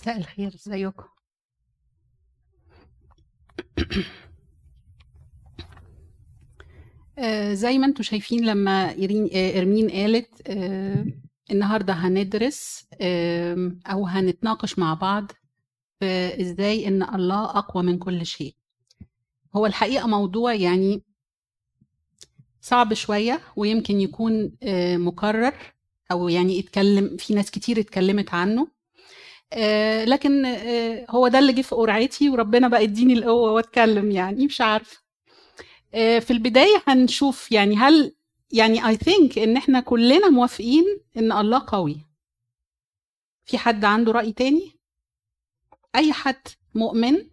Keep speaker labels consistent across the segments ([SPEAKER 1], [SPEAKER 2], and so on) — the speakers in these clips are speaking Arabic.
[SPEAKER 1] مساء الخير ازيكم؟ آه، زي ما أنتم شايفين لما إيرين- آه، إرمين قالت آه، النهارده هندرس أو هنتناقش مع بعض في إزاي إن الله أقوى من كل شيء. هو الحقيقة موضوع يعني صعب شوية ويمكن يكون آه، مكرر أو يعني اتكلم في ناس كتير اتكلمت عنه. لكن آه، هو ده اللي جه في قرعتي وربنا بقى يديني القوة وأتكلم يعني مش عارفة. آه، في البداية هنشوف يعني هل يعني اي ثينك إن إحنا كلنا موافقين إن الله قوي. في حد عنده رأي تاني؟ أي حد مؤمن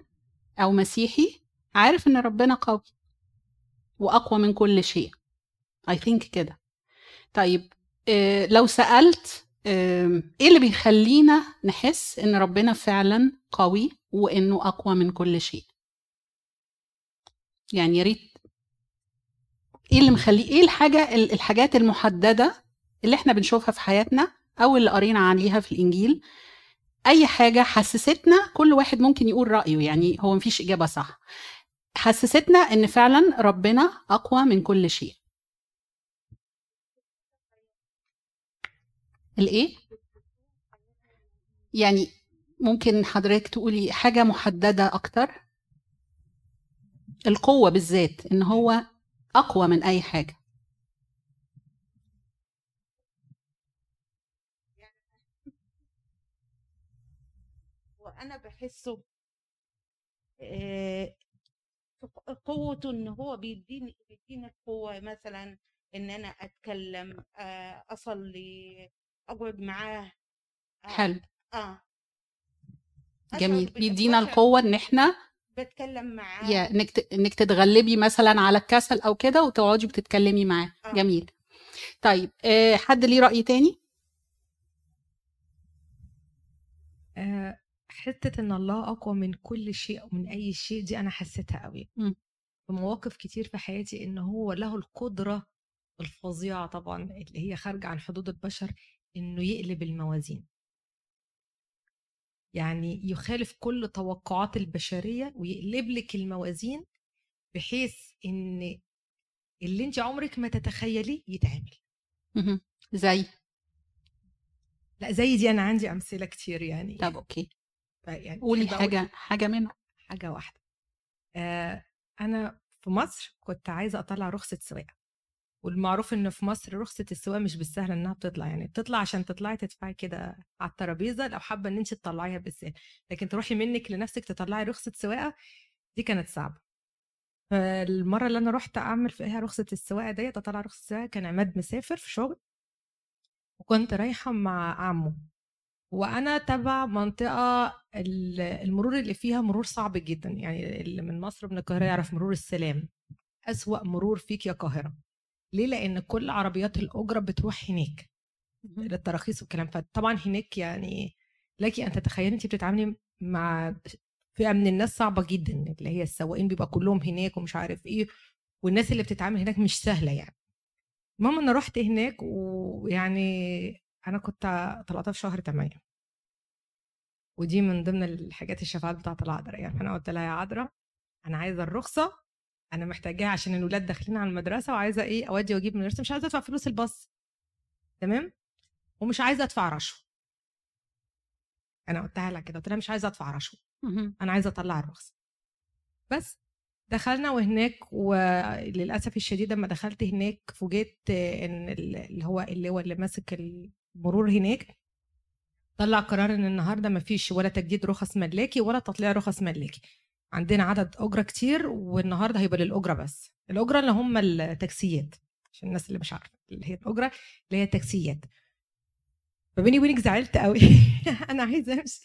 [SPEAKER 1] أو مسيحي عارف إن ربنا قوي وأقوى من كل شيء. اي ثينك كده. طيب آه، لو سألت إيه اللي بيخلينا نحس إن ربنا فعلا قوي وإنه أقوى من كل شيء؟ يعني يا ريت. إيه اللي مخلي إيه الحاجة ال- الحاجات المحددة اللي إحنا بنشوفها في حياتنا أو اللي قرينا عليها في الإنجيل؟ أي حاجة حسستنا كل واحد ممكن يقول رأيه يعني هو مفيش إجابة صح. حسستنا إن فعلا ربنا أقوى من كل شيء. الإيه؟ يعني ممكن حضرتك تقولي حاجة محددة أكتر؟ القوة بالذات إن هو أقوى من أي حاجة.
[SPEAKER 2] وأنا بحسه آه، قوته إن هو بيديني بيديني القوة مثلا إن أنا أتكلم آه، أصلي أقعد معاه آه،
[SPEAKER 1] حلو.
[SPEAKER 2] آه.
[SPEAKER 1] جميل. بيدينا القوة إن إحنا
[SPEAKER 2] بتكلم معاه.
[SPEAKER 1] يا إنك ت- إنك تتغلبي مثلا على الكسل أو كده وتقعدي بتتكلمي معاه.
[SPEAKER 2] آه.
[SPEAKER 1] جميل. طيب آه، حد ليه رأي تاني؟
[SPEAKER 3] آه، حتة إن الله أقوى من كل شيء ومن أي شيء دي أنا حسيتها قوي
[SPEAKER 1] مم.
[SPEAKER 3] في مواقف كتير في حياتي إن هو له القدرة الفظيعة طبعا اللي هي خارجة عن حدود البشر إنه يقلب الموازين. يعني يخالف كل توقعات البشرية ويقلب لك الموازين بحيث إن اللي أنت عمرك ما تتخيليه يتعمل.
[SPEAKER 1] زي؟
[SPEAKER 3] لا زي دي أنا عندي أمثلة كتير يعني.
[SPEAKER 1] طب أوكي.
[SPEAKER 3] يعني
[SPEAKER 1] قولي حاجة حاجة منهم.
[SPEAKER 3] حاجة واحدة. آه أنا في مصر كنت عايزة أطلع رخصة سواقة. والمعروف إن في مصر رخصة السواقة مش بالسهل إنها بتطلع يعني بتطلع عشان تطلعي تدفعي كده على الترابيزة لو حابة إن أنت تطلعيها بالسهل لكن تروحي منك لنفسك تطلعي رخصة سواقة دي كانت صعبة. فالمرة اللي أنا رحت أعمل فيها رخصة السواقة ديت أطلع رخصة السواقة كان عماد مسافر في شغل وكنت رايحة مع عمه. وأنا تبع منطقة ال- المرور اللي فيها مرور صعب جدا يعني اللي من مصر من القاهرة يعرف مرور السلام أسوأ مرور فيك يا قاهرة. ليه؟ لأن كل عربيات الأجرة بتروح هناك. للتراخيص والكلام. فطبعا هناك يعني لك أن تتخيلي انت بتتعاملي مع فئة من الناس صعبة جدا اللي هي السواقين بيبقى كلهم هناك ومش عارف إيه والناس اللي بتتعامل هناك مش سهلة يعني. المهم أنا رحت هناك ويعني أنا كنت طلعتها في شهر 8 ودي من ضمن الحاجات الشفاعات بتاعت العذراء يعني. فأنا قلت لها يا عذراء أنا عايزة الرخصة أنا محتاجاها عشان الولاد داخلين على المدرسة وعايزة إيه أودي وأجيب من المدرسة مش عايزة أدفع فلوس الباص. تمام؟ ومش عايزة أدفع رشوة. أنا قلتها لها كده قلت لها مش عايزة أدفع
[SPEAKER 1] رشوة.
[SPEAKER 3] أنا عايزة أطلع الرخصه بس دخلنا وهناك وللأسف الشديد لما دخلت هناك فوجئت إن ال- اللي هو اللي هو اللي ماسك المرور هناك طلع قرار إن النهارده مفيش ولا تجديد رخص ملاكي ولا تطليع رخص ملاكي. عندنا عدد أجرة كتير والنهاردة هيبقى للأجرة بس. الأجرة اللي هم التاكسيات عشان الناس اللي مش عارفة اللي هي الأجرة اللي هي التاكسيات. فبيني وبينك زعلت قوي أنا عايزة أمشي.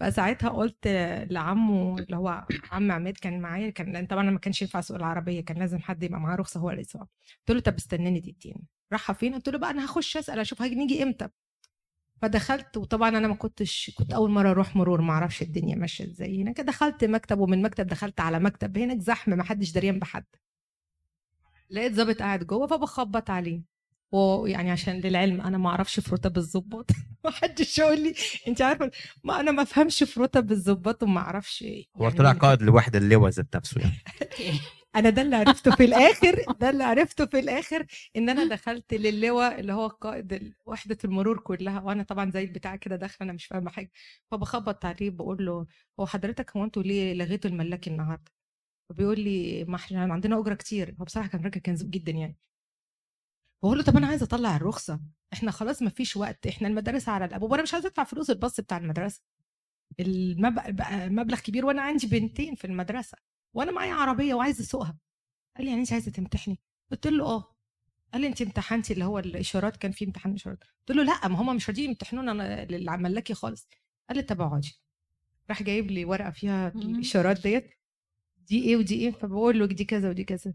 [SPEAKER 3] فساعتها قلت لعمه اللي هو عم عماد كان معايا كان لأن طبعا ما كانش ينفع أسوق العربية كان لازم حد يبقى معاه رخصة هو اللي يسوق قلت له طب استناني دقيقتين. رايحه فين؟ قلت له بقى أنا هخش أسأل أشوف هنيجي إمتى؟ فدخلت وطبعا أنا ما كنتش كنت أول مرة أروح مرور ما أعرفش الدنيا ماشية إزاي. هناك دخلت مكتب ومن مكتب دخلت على مكتب. هناك زحمة ما حدش دريان بحد. لقيت ظابط قاعد جوه فبخبط عليه. ويعني عشان للعلم أنا ما أعرفش في رتب الظباط ما حدش يقول لي أنت عارفة ما أنا ما أفهمش في رتب الظباط وما أعرفش
[SPEAKER 4] هو
[SPEAKER 3] يعني
[SPEAKER 4] طلع قائد لوحده اللواء ذات نفسه يعني.
[SPEAKER 3] أنا ده اللي عرفته في الآخر ده اللي عرفته في الآخر إن أنا دخلت للواء اللي هو قائد وحدة المرور كلها وأنا طبعا زي البتاع كده داخله أنا مش فاهمة حاجة. فبخبط عليه بقول له هو حضرتك هو أنتوا ليه لغيتوا الملاكي النهارده؟ فبيقول لي ما إحنا عندنا أجرة كتير. هو بصراحة كان راجل كان ذوق جدا يعني. بقول له طب أنا عايزه أطلع الرخصة إحنا خلاص ما فيش وقت إحنا المدارس على الأبواب وأنا مش عايزه أدفع فلوس الباص بتاع المدرسة. المب- بقى مبلغ كبير وأنا عندي بنتين في المدرسة. وأنا معايا عربية وعايزة أسوقها. قال لي يعني انت عايزة تمتحني؟ قلت له آه. قال لي انت امتحنتي اللي هو الإشارات كان في امتحان إشارات. قلت له لأ ما هم مش راضيين يمتحنونا للملاكي خالص. قال لي طب اقعدي. راح جايب لي ورقة فيها. الإشارات ديت. دي إيه ودي إيه؟ فبقول له دي كذا ودي كذا.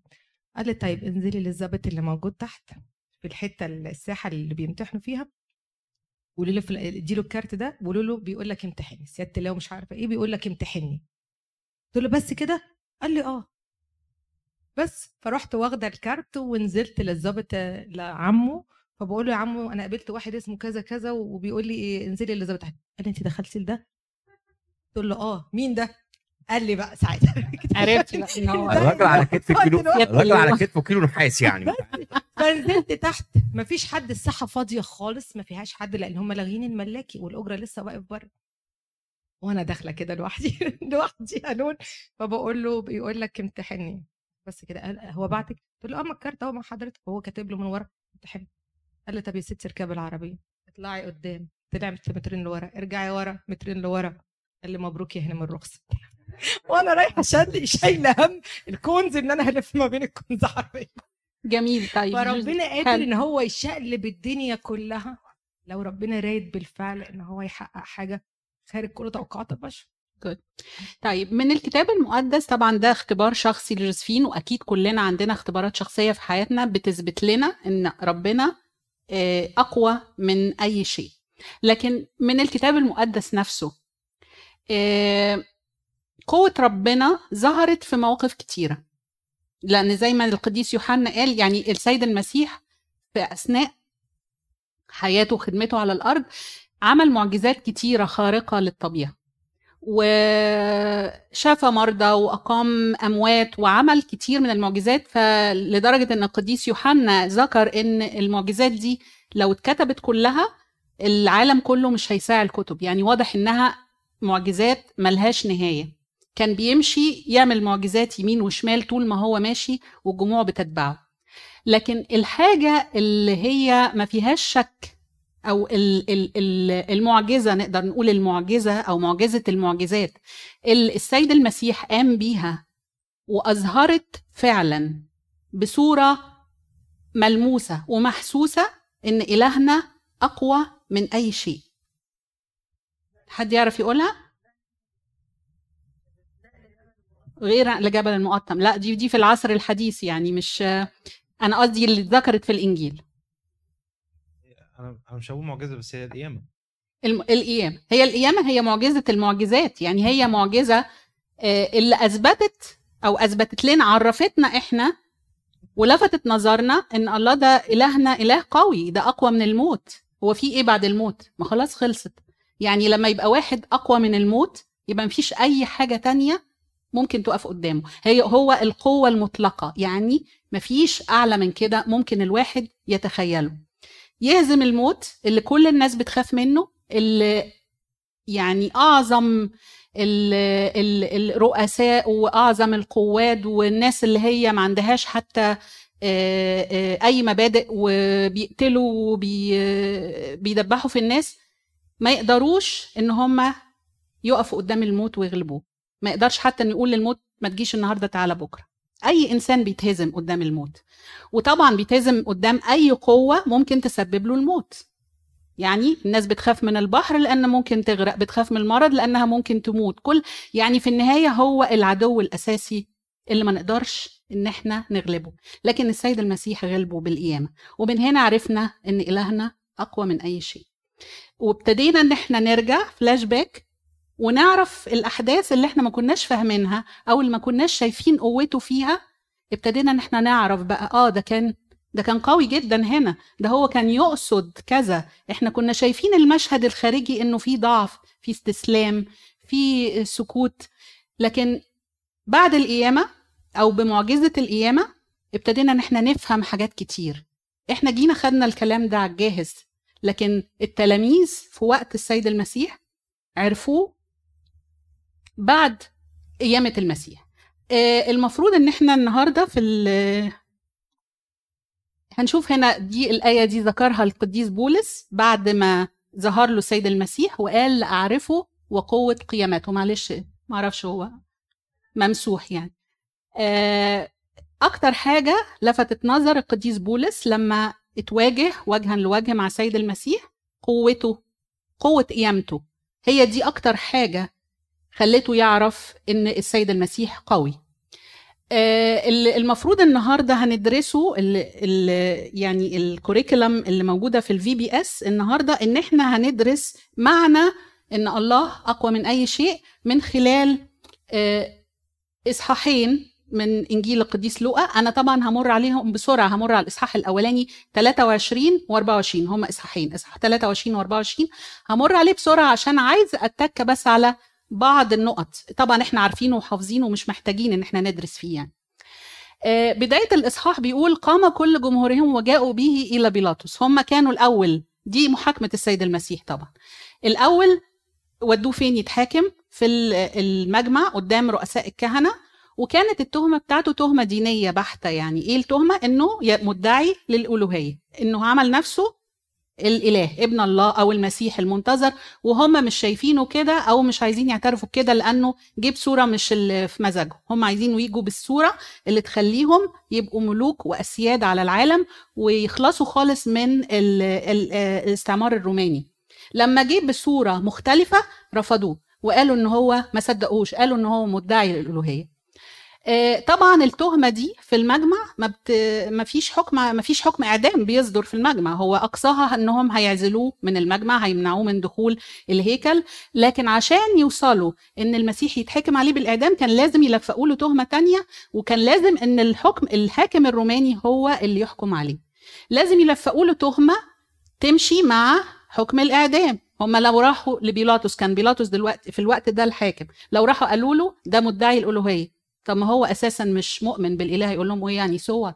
[SPEAKER 3] قال لي طيب انزلي للظابط اللي موجود تحت في الحتة الساحة اللي بيمتحنوا فيها. قولي له اديله الكارت ده. وقولوا له بيقول لك امتحني. سيادة الله مش عارفة إيه بيقول لك امتحني. قلت له بس كده؟ قال لي آه. بس فرحت واخدة الكارت ونزلت للظابط لعمه فبقول له يا عمو أنا قابلت واحد اسمه كذا كذا وبيقول لي إيه انزلي للظابط تحت قال لي أنت دخلتي لده؟ قلت له آه. مين ده؟ قال لي بقى ساعتها.
[SPEAKER 1] عرفت بقى إن هو
[SPEAKER 4] الراجل على كتف كيلو. الراجل على كتفه كيلو نحاس يعني.
[SPEAKER 3] فنزلت تحت. مفيش حد الساحة فاضية خالص ما فيهاش حد لأن هم لاغيين الملاكي والأجرة لسه واقف بره. وأنا داخلة كده لوحدي لوحدي قانون فبقول له بيقول لك امتحني. بس كده. قال هو بعتك قلت له آه ما الكارت أهو مع حضرتك. وهو كاتب له من ورا امتحن قال لي طب يا ستي اركبي العربية. اطلعي قدام. طلعت مترين لورا. ارجعي ورا. مترين لورا. قال لي مبروك يا هنا من الرخصه وأنا رايحة شايله شايلة هم الكونز إن أنا هلف ما بين الكونز عربية.
[SPEAKER 1] جميل. طيب
[SPEAKER 3] فربنا قادر. إن هو يشقلب الدنيا كلها لو ربنا رايد بالفعل إن هو يحقق حاجة خارج كل توقعات البشر
[SPEAKER 1] طيب من الكتاب المقدس طبعا ده اختبار شخصي لجوزفين وأكيد كلنا عندنا اختبارات شخصية في حياتنا بتثبت لنا إن ربنا آه، أقوى من أي شيء. لكن من الكتاب المقدس نفسه آه، قوة ربنا ظهرت في مواقف كتيرة. لأن زي ما القديس يوحنا قال يعني السيد المسيح في أثناء حياته وخدمته على الأرض عمل معجزات كتيرة خارقة للطبيعة. وشفى مرضى وأقام أموات وعمل كتير من المعجزات فلدرجة إن القديس يوحنا ذكر إن المعجزات دي لو اتكتبت كلها العالم كله مش هيساع الكتب. يعني واضح إنها معجزات ملهاش نهاية. كان بيمشي يعمل معجزات يمين وشمال طول ما هو ماشي والجموع بتتبعه. لكن الحاجة اللي هي ما فيهاش شك أو ال- ال- ال- المعجزة نقدر نقول المعجزة أو معجزة المعجزات. السيد المسيح قام بيها وأظهرت فعلا بصورة ملموسة ومحسوسة إن إلهنا أقوى من أي شيء. حد يعرف يقولها؟ غير لجبل المقطم. لا دي دي في العصر الحديث يعني مش أنا قصدي اللي اتذكرت في
[SPEAKER 4] الإنجيل. أنا مش هقول معجزة بس هي القيامة.
[SPEAKER 1] الم- القيامة. هي القيامة هي معجزة المعجزات. يعني هي معجزة آه، اللي أثبتت أو أثبتت لنا عرفتنا إحنا ولفتت نظرنا إن الله ده إلهنا إله قوي ده أقوى من الموت. هو في إيه بعد الموت؟ ما خلاص خلصت. يعني لما يبقى واحد أقوى من الموت يبقى مفيش أي حاجة تانية ممكن تقف قدامه. هي هو القوة المطلقة. يعني مفيش أعلى من كده ممكن الواحد يتخيله. يهزم الموت اللي كل الناس بتخاف منه اللي يعني أعظم ال- ال- الرؤساء وأعظم القواد والناس اللي هي ما عندهاش حتى آه، آه، أي مبادئ وبيقتلوا وبيدبحوا في الناس ما يقدروش إن هم يقفوا قدام الموت ويغلبوه. ما يقدرش حتى إن يقول للموت ما تجيش النهارده تعالى بكرة. أي إنسان بيتهزم قدام الموت. وطبعا بيتهزم قدام أي قوة ممكن تسبب له الموت. يعني الناس بتخاف من البحر لأن ممكن تغرق بتخاف من المرض لأنها ممكن تموت. كل يعني في النهاية هو العدو الأساسي اللي ما نقدرش إن إحنا نغلبه. لكن السيد المسيح غلبه بالقيامة. ومن هنا عرفنا إن إلهنا أقوى من أي شيء. وابتدينا إن إحنا نرجع فلاش باك ونعرف الأحداث اللي إحنا ما كناش فاهمينها أو اللي ما كناش شايفين قوته فيها ابتدينا إن إحنا نعرف بقى آه ده كان ده كان قوي جدا هنا ده هو كان يقصد كذا. إحنا كنا شايفين المشهد الخارجي إنه في ضعف في استسلام في سكوت. لكن بعد القيامة أو بمعجزة القيامة ابتدينا إن إحنا نفهم حاجات كتير. إحنا جينا خدنا الكلام ده على الجاهز لكن التلاميذ في وقت السيد المسيح عرفوه بعد قيامة المسيح. آه، المفروض إن إحنا النهارده في هنشوف هنا دي الآية دي ذكرها القديس بولس بعد ما ظهر له السيد المسيح وقال لأعرفه وقوة قيامته معلش معرفش هو ممسوح يعني. آه، أكتر حاجة لفتت نظر القديس بولس لما اتواجه وجها لوجه مع السيد المسيح قوته قوة قيامته. هي دي أكتر حاجة خلته يعرف إن السيد المسيح قوي. آه، ال- المفروض النهارده هندرسه ال ال يعني ال curriculum اللي موجودة في ال VBS النهارده إن إحنا هندرس معنى إن الله أقوى من أي شيء من خلال آه، إصحاحين من إنجيل القديس لوقا. أنا طبعا همر عليهم بسرعة همر على الإصحاح الأولاني 23 و24 هم إصحاحين إصحاح 23 و24 همر عليه بسرعة عشان عايز أتك بس على بعض النقط. طبعا إحنا عارفينه وحافظينه ومش محتاجين إن إحنا ندرس فيه يعني. آه، بداية الإصحاح بيقول قام كل جمهورهم وجاءوا به إلى بيلاطس. هم كانوا الأول. دي محاكمة السيد المسيح طبعا. الأول ودوه فين يتحاكم؟ في ال- المجمع قدام رؤساء الكهنة. وكانت التهمة بتاعته تهمة دينية بحتة يعني. إيه التهمة؟ إنه مدعي للألوهية. إنه عمل نفسه الإله ابن الله أو المسيح المنتظر وهم مش شايفينه كده أو مش عايزين يعترفوا بكده لأنه جيب صورة مش اللي في مزاجهم. هم عايزين يجوا بالصورة اللي تخليهم يبقوا ملوك وأسياد على العالم ويخلصوا خالص من ال ال الاستعمار الروماني. لما جه بصورة مختلفة رفضوه وقالوا إن هو ما صدقوش قالوا إن هو مدعي للالوهيه آه، طبعا التهمة دي في المجمع ما, بت... ما فيش حكم ما فيش حكم إعدام بيصدر في المجمع. هو أقصاها إنهم هيعزلوه من المجمع هيمنعوه من دخول الهيكل. لكن عشان يوصلوا إن المسيح يتحكم عليه بالإعدام كان لازم يلفقوا له تهمة تانية وكان لازم إن الحكم الحاكم الروماني هو اللي يحكم عليه. لازم يلفقوا له تهمة تمشي مع حكم الإعدام. هم لو راحوا لبيلاطس كان بيلاطس دلوقتي في الوقت ده الحاكم. لو راحوا قالوا له ده مدعي الألوهية. طب ما هو أساسا مش مؤمن بالإله يقول لهم إيه يعني سوى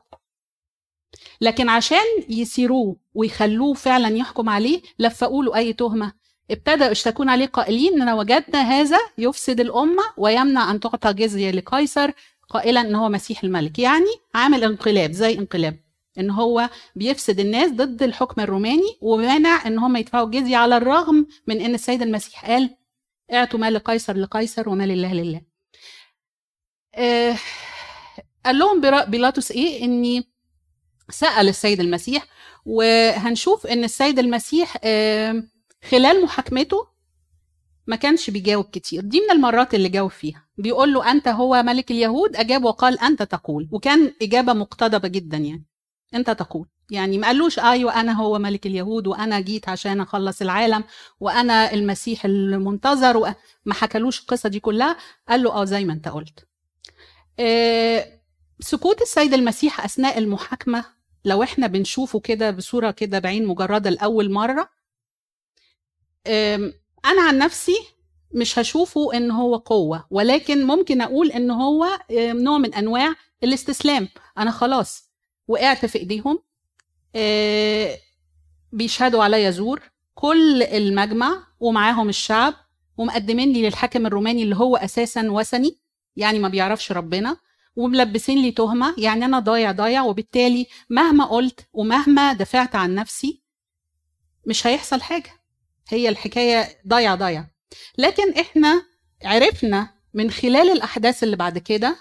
[SPEAKER 1] لكن عشان يسيروه ويخلوه فعلا يحكم عليه لفقوا له أي تهمة. ابتدأوا يشتكون عليه قائلين اننا وجدنا هذا يفسد الأمة ويمنع أن تعطى جزية لقيصر قائلا إن هو مسيح الملك. يعني عامل انقلاب زي انقلاب إن هو بيفسد الناس ضد الحكم الروماني ومانع إن هم يدفعوا الجزيه على الرغم من إن السيد المسيح قال اعطوا ما لقيصر لقيصر وما لله لله. آه، قال لهم بيلاطس إيه؟ إني سأل السيد المسيح وهنشوف إن السيد المسيح خلال محاكمته ما كانش بيجاوب كتير. دي من المرات اللي جاوب فيها. بيقول له أنت هو ملك اليهود؟ أجاب وقال أنت تقول. وكان إجابة مقتضبة جدا يعني. أنت تقول. يعني ما قالوش أيوه أنا هو ملك اليهود وأنا جيت عشان أخلص العالم وأنا المسيح المنتظر وما ما حكالوش القصة دي كلها. قال له آه زي ما أنت قلت. سكوت السيد المسيح أثناء المحاكمة لو إحنا بنشوفه كده بصورة كده بعين مجردة لأول مرة أنا عن نفسي مش هشوفه إن هو قوة ولكن ممكن أقول إن هو نوع من أنواع الاستسلام. أنا خلاص وقعت في إيديهم آه، بيشهدوا عليا زور كل المجمع ومعاهم الشعب ومقدمين لي للحاكم الروماني اللي هو أساسا وثني. يعني ما بيعرفش ربنا وملبسين لي تهمة يعني أنا ضايع ضايع وبالتالي مهما قلت ومهما دفعت عن نفسي مش هيحصل حاجة. هي الحكاية ضايع ضايع. لكن إحنا عرفنا من خلال الأحداث اللي بعد كده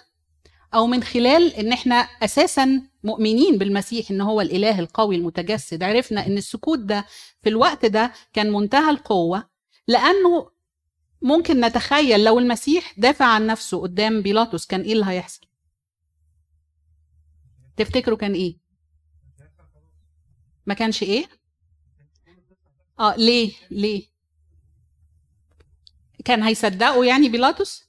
[SPEAKER 1] أو من خلال إن إحنا أساسا مؤمنين بالمسيح إن هو الإله القوي المتجسد عرفنا إن السكوت ده في الوقت ده كان منتهى القوة لأنه ممكن نتخيل لو المسيح دافع عن نفسه قدام بيلاطس كان إيه اللي هيحصل؟ تفتكروا كان إيه؟ ما كانش إيه؟ آه ليه؟ ليه؟ كان هيصدقوا يعني بيلاطس؟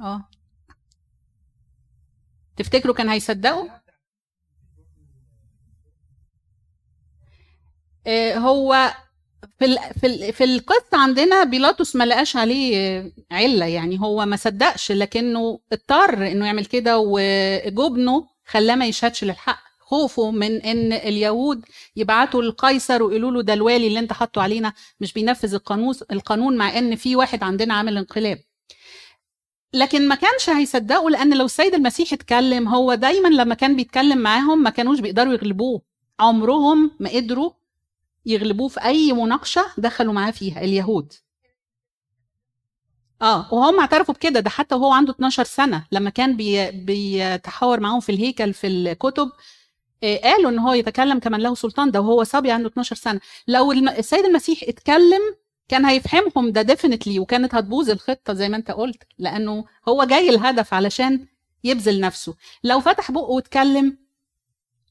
[SPEAKER 1] آه. تفتكروا كان هيصدقوا آه هو في. في. في القصة عندنا بيلاطس ما لقاش عليه علة يعني هو ما صدقش لكنه اضطر إنه يعمل كده وجبنه خلاه ما يشهدش للحق خوفه من إن اليهود يبعتوا لقيصر ويقولوا له ده الوالي اللي أنت حاطه علينا مش بينفذ القانون القانون مع إن في واحد عندنا عامل انقلاب لكن ما كانش هيصدقوا لأن لو السيد المسيح اتكلم هو دايما لما كان بيتكلم معاهم ما كانوش بيقدروا يغلبوه عمرهم ما قدروا يغلبوه في أي مناقشة دخلوا معاه فيها اليهود. آه وهم اعترفوا بكده ده حتى وهو عنده 12 سنة لما كان بي بيتحاور معاهم في الهيكل في الكتب آه، قالوا إن هو يتكلم كمان له سلطان ده وهو صبي عنده 12 سنة. لو السيد المسيح اتكلم كان هيفهمهم ده ديفينتلي وكانت هتبوظ الخطة زي ما أنت قلت لأنه هو جاي الهدف علشان يبذل نفسه. لو فتح بقه واتكلم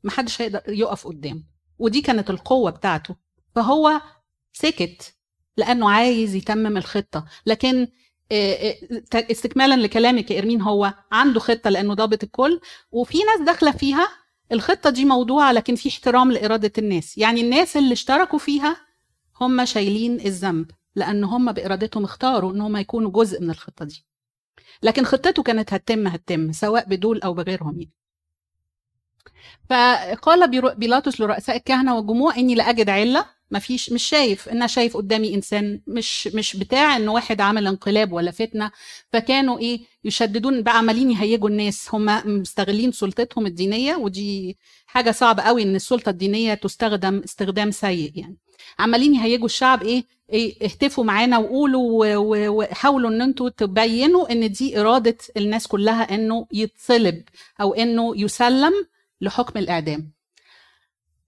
[SPEAKER 1] محدش هيقدر يقف قدامه. ودي كانت القوة بتاعته. فهو سكت لأنه عايز يتمم الخطة. لكن آه، آه، استكمالا لكلامك يا إرمين هو عنده خطة لأنه ضابط الكل وفي ناس داخلة فيها الخطة دي موضوعة لكن في احترام لإرادة الناس. يعني الناس اللي اشتركوا فيها هم شايلين الذنب لأن هم بإرادتهم اختاروا إن هم يكونوا جزء من الخطة دي. لكن خطته كانت هتتم هتتم سواء بدول أو بغيرهم يعني. فقال بيلاطس لرؤساء الكهنة والجموع إني لا اجد علة مفيش مش شايف أنا شايف قدامي إنسان مش مش بتاع إن واحد عمل انقلاب ولا فتنة. فكانوا إيه يشددون بقى عمالين يهيجوا الناس. هم مستغلين سلطتهم الدينية ودي حاجة صعبة قوي إن السلطة الدينية تستخدم استخدام سيء يعني. عمالين يهيجوا الشعب إيه, إيه اهتفوا معانا وقولوا وحاولوا إن أنتوا تبينوا إن دي إرادة الناس كلها إنه يتصلب أو إنه يسلم لحكم الإعدام.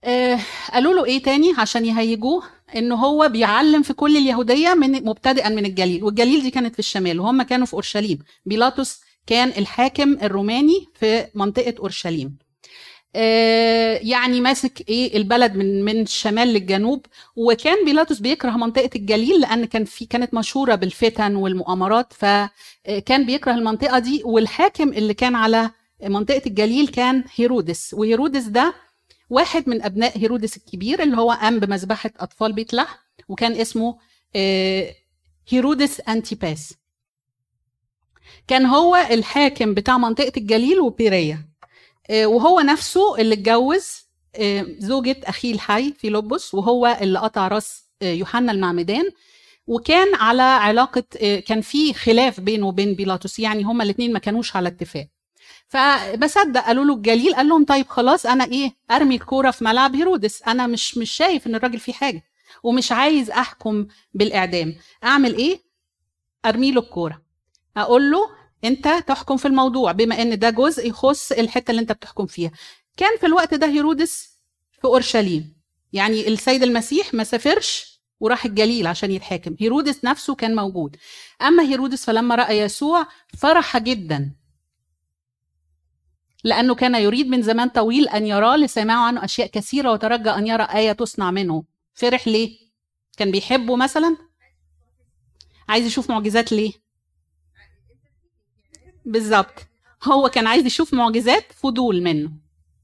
[SPEAKER 1] آه قالوا له إيه تاني عشان يهيجوه؟ إن هو بيعلم في كل اليهودية من مبتدئا من الجليل والجليل دي كانت في الشمال وهم كانوا في أورشليم. بيلاطس كان الحاكم الروماني في منطقة أورشليم. آه، يعني ماسك إيه البلد من من الشمال للجنوب وكان بيلاطس بيكره منطقة الجليل لأن كان في كانت مشهورة بالفتن والمؤامرات فكان بيكره المنطقة دي والحاكم اللي كان على منطقة الجليل كان هيرودس وهيرودس ده واحد من أبناء هيرودس الكبير اللي هو قام بمذبحة أطفال بيت لحم وكان اسمه آه، هيرودس أنتيباس. كان هو الحاكم بتاع منطقة الجليل وبيريا. آه، وهو نفسه اللي اتجوز آه، زوجة أخيه الحي فيلبس وهو اللي قطع راس يوحنا المعمدان. وكان على علاقة كان في خلاف بينه وبين بيلاطس يعني هما الاثنين ما كانوش على اتفاق. فبصدق قالوا له الجليل قال لهم طيب خلاص أنا إيه أرمي الكورة في ملعب هيرودس أنا مش مش شايف إن الراجل فيه حاجة ومش عايز أحكم بالإعدام. أعمل إيه؟ أرمي له الكورة. أقول له أنت تحكم في الموضوع بما إن ده جزء يخص الحتة اللي أنت بتحكم فيها. كان في الوقت ده هيرودس في أورشليم. يعني السيد المسيح ما سافرش وراح الجليل عشان يتحاكم. هيرودس نفسه كان موجود. أما هيرودس فلما رأى يسوع فرح جدا. لأنه كان يريد من زمان طويل أن يراه لسمعوا عنه أشياء كثيرة وترجى أن يرى آية تصنع منه. فرح ليه؟ كان بيحبه مثلا؟ عايز يشوف معجزات ليه؟ بالظبط. هو كان عايز يشوف معجزات فضول منه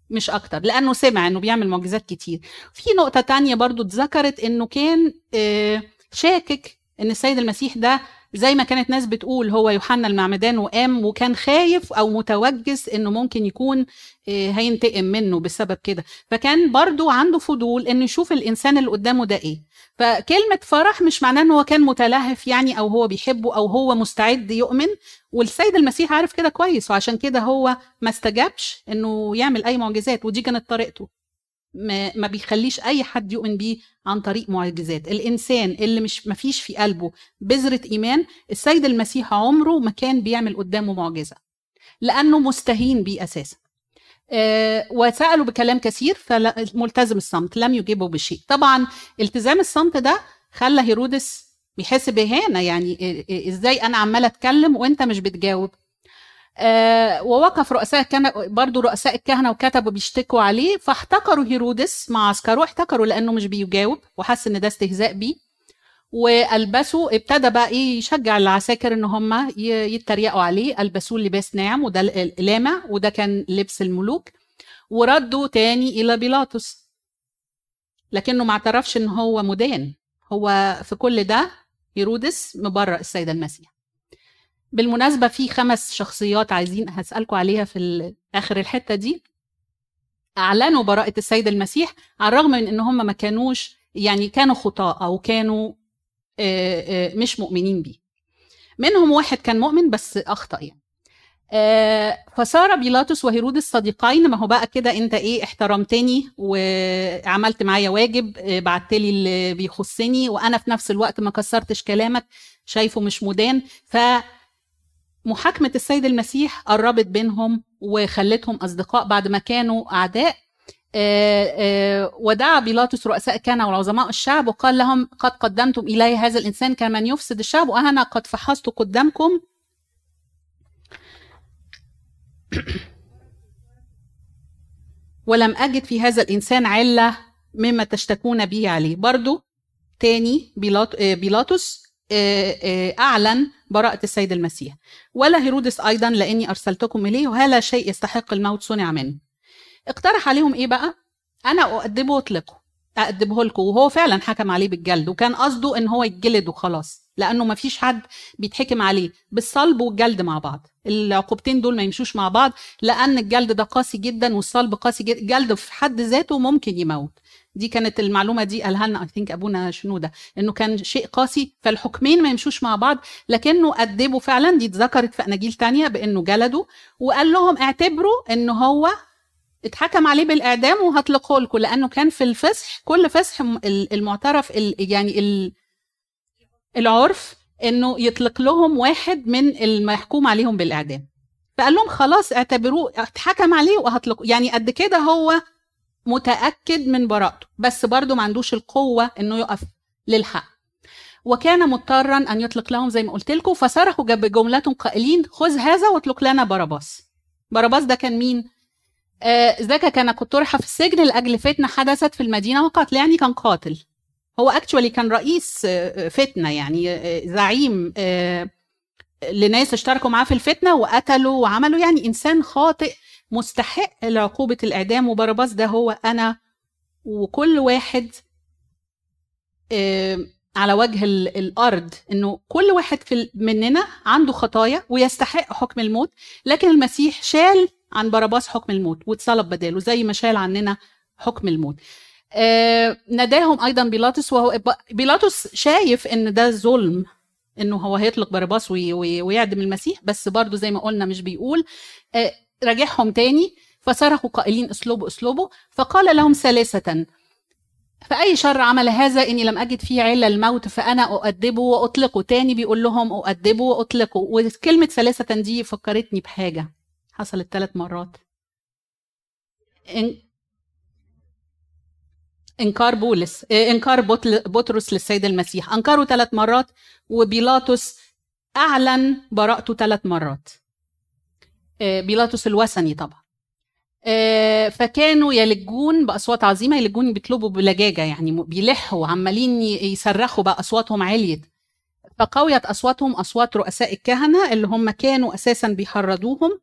[SPEAKER 1] مش أكتر لأنه سمع إنه بيعمل معجزات كتير. في نقطة تانية برضو اتذكرت إنه كان آه، شاكك إن السيد المسيح ده زي ما كانت ناس بتقول هو يوحنا المعمدان وقام وكان خايف أو متوجس إنه ممكن يكون آه، هينتقم منه بسبب كده. فكان برضو عنده فضول انه يشوف الإنسان اللي قدامه ده إيه. فكلمة فرح مش معناه إن هو كان متلهف يعني أو هو بيحبه أو هو مستعد يؤمن. والسيد المسيح عارف كده كويس وعشان كده هو ما استجابش إنه يعمل أي معجزات ودي كانت طريقته. ما, ما بيخليش أي حد يؤمن بيه عن طريق معجزات. الإنسان اللي مش ما فيش في قلبه بذرة إيمان السيد المسيح عمره ما كان بيعمل قدامه معجزة لأنه مستهين بيه أساسا. آه، وسألوا بكلام كثير فملتزم الصمت لم يجيبوا بشيء. طبعا التزام الصمت ده خلى هيرودس بيحس بإهانة يعني إزاي أنا عمالة أتكلم وأنت مش بتجاوب؟ ووقف رؤساء الكهنة برضو رؤساء الكهنة وكتبوا بيشتكوا عليه فاحتقروا هيرودس مع عسكره احتقروا لأنه مش بيجاوب وحس إن ده استهزاء بيه وألبسوا ابتدى بقى إيه يشجع العساكر إن هم يتريقوا عليه ألبسوه لباس ناعم وده لامع وده كان لبس الملوك وردوا تاني إلى بيلاطس. لكنه ما اعترفش إن هو مدان هو في كل ده هيرودس مبرأ السيد المسيح. بالمناسبة في خمس شخصيات عايزين هسألكم عليها في ال- آخر الحتة دي. أعلنوا براءة السيد المسيح على الرغم من إن هم ما كانوش يعني كانوا خطاء أو كانوا آه، آه، مش مؤمنين بيه. منهم واحد كان مؤمن بس أخطأ يعني. آه، فصار بيلاطس وهيرودس صديقين ما هو بقى كده أنت إيه احترمتني وعملت معايا واجب بعت لي اللي بيخصني وأنا في نفس الوقت ما كسرتش كلامك شايفه مش مدان. ف محاكمة السيد المسيح قربت بينهم وخلتهم أصدقاء بعد ما كانوا أعداء. آه، آه، ودعا بيلاطس رؤساء الكهنة وعظماء الشعب وقال لهم قد قدمتم إلي هذا الإنسان كمن يفسد الشعب وأنا قد فحصت قدامكم. ولم أجد في هذا الإنسان علة مما تشتكون به عليه. برضو تاني آه، بيلاطس أعلن براءة السيد المسيح. ولا هيرودس أيضا لأني أرسلتكم إليه وهذا شيء يستحق الموت صنع منه. اقترح عليهم إيه بقى؟ أنا أؤدبه وأطلقه أأدبه لكم. وهو فعلا حكم عليه بالجلد وكان قصده إن هو يتجلد وخلاص لأنه ما فيش حد بيتحكم عليه. بالصلب والجلد مع بعض. العقوبتين دول ما يمشوش مع بعض لأن الجلد ده قاسي جدا والصلب قاسي جدا. الجلد في حد ذاته ممكن يموت. دي كانت المعلومة دي قالها لنا اي ثينك أبونا شنودة إنه كان شيء قاسي فالحكمين ما يمشوش مع بعض لكنه أدبه فعلا دي اتذكرت في أناجيل تانية بإنه جلده وقال لهم اعتبروا إنه هو اتحكم عليه بالإعدام وهطلقه لكم لأنه كان في الفصح كل ال- المعترف ال- يعني ال- العرف إنه يطلق لهم واحد من المحكوم عليهم بالإعدام. فقال لهم خلاص اعتبروه اتحكم عليه وهطلقه. يعني قد كده هو متأكد من براءته بس برضه ما عندوش القوة إنه يقف للحق. وكان مضطرا أن يطلق لهم زي ما قلت لكم فصرخوا بجملة قائلين خذ هذا واطلق لنا باراباس باراباس ده كان مين؟ آه ذاك كان قد طرح في السجن لأجل فتنة حدثت في المدينة وقتل يعني كان قاتل. هو actually كان رئيس آه، فتنة يعني آه، زعيم آه، لناس اشتركوا معاه في الفتنة وقتلوا وعملوا يعني إنسان خاطئ. مستحق لعقوبة الإعدام وبرباس ده هو أنا وكل واحد على وجه ال- الأرض. إنه كل واحد في مننا عنده خطايا ويستحق حكم الموت لكن المسيح شال عن باراباس حكم الموت واتصلب بداله زي ما شال عننا حكم الموت. ناداهم أيضا بيلاطس وهو بيلاطس شايف إن ده ظلم إنه هو هيطلق باراباس وي- وي- ويعدم المسيح بس برضو زي ما قلنا مش بيقول. آه، راجعهم تاني فصرخوا قائلين اصلبوه اصلبوه. فقال لهم ثالثة فأي شر عمل هذا إني لم أجد فيه علة الموت فأنا أؤدبه وأطلقه تاني بيقول لهم أؤدبه وأطلقه. وكلمة ثالثة دي فكرتني بحاجة. حصلت ثلاث مرات. إن... إنكار بولس إنكار بطرس للسيد المسيح. انكره ثلاث مرات وبيلاطس أعلن براءته ثلاث مرات. بيلاطس الوثني طبعا. إيه، فكانوا يلجون بأصوات عظيمة يلجون بيطلبوا بلجاجة يعني بيلحوا عمالين يصرخوا بقى أصواتهم عليت فقويت أصواتهم أصوات رؤساء الكهنة اللي هم كانوا أساسا بيحرضوهم.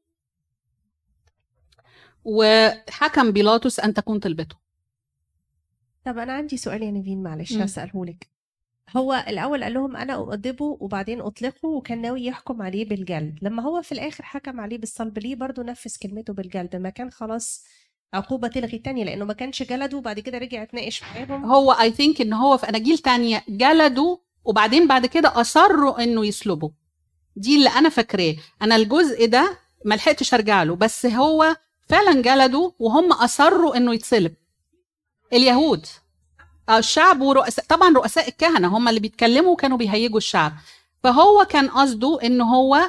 [SPEAKER 1] وحكم بيلاطس أن تكون طلبته.
[SPEAKER 5] طب أنا عندي سؤال يا نيفين معلش
[SPEAKER 1] مم.
[SPEAKER 5] هساله لك هو الأول قال لهم أنا أؤدبه وبعدين أطلقه وكان ناوي يحكم عليه بالجلد. لما هو في الآخر حكم عليه بالصلب ليه برضه نفذ كلمته بالجلد؟ ما كان خلاص عقوبة تلغي تانية لأنه ما كانش جلده وبعد كده رجع اتناقش معاهم.
[SPEAKER 1] هو اي ثينك إن هو في أناجيل تانية جلدوا وبعدين بعد كده أصروا إنه يصلبوا دي اللي أنا فاكراه. أنا الجزء ده ما لحقتش أرجع له بس هو فعلا جلدوا وهم أصروا إنه يتصلب اليهود. الشعب ورؤساء طبعا رؤساء الكهنة هم اللي بيتكلموا وكانوا بيهيجوا الشعب. فهو كان قصده إن هو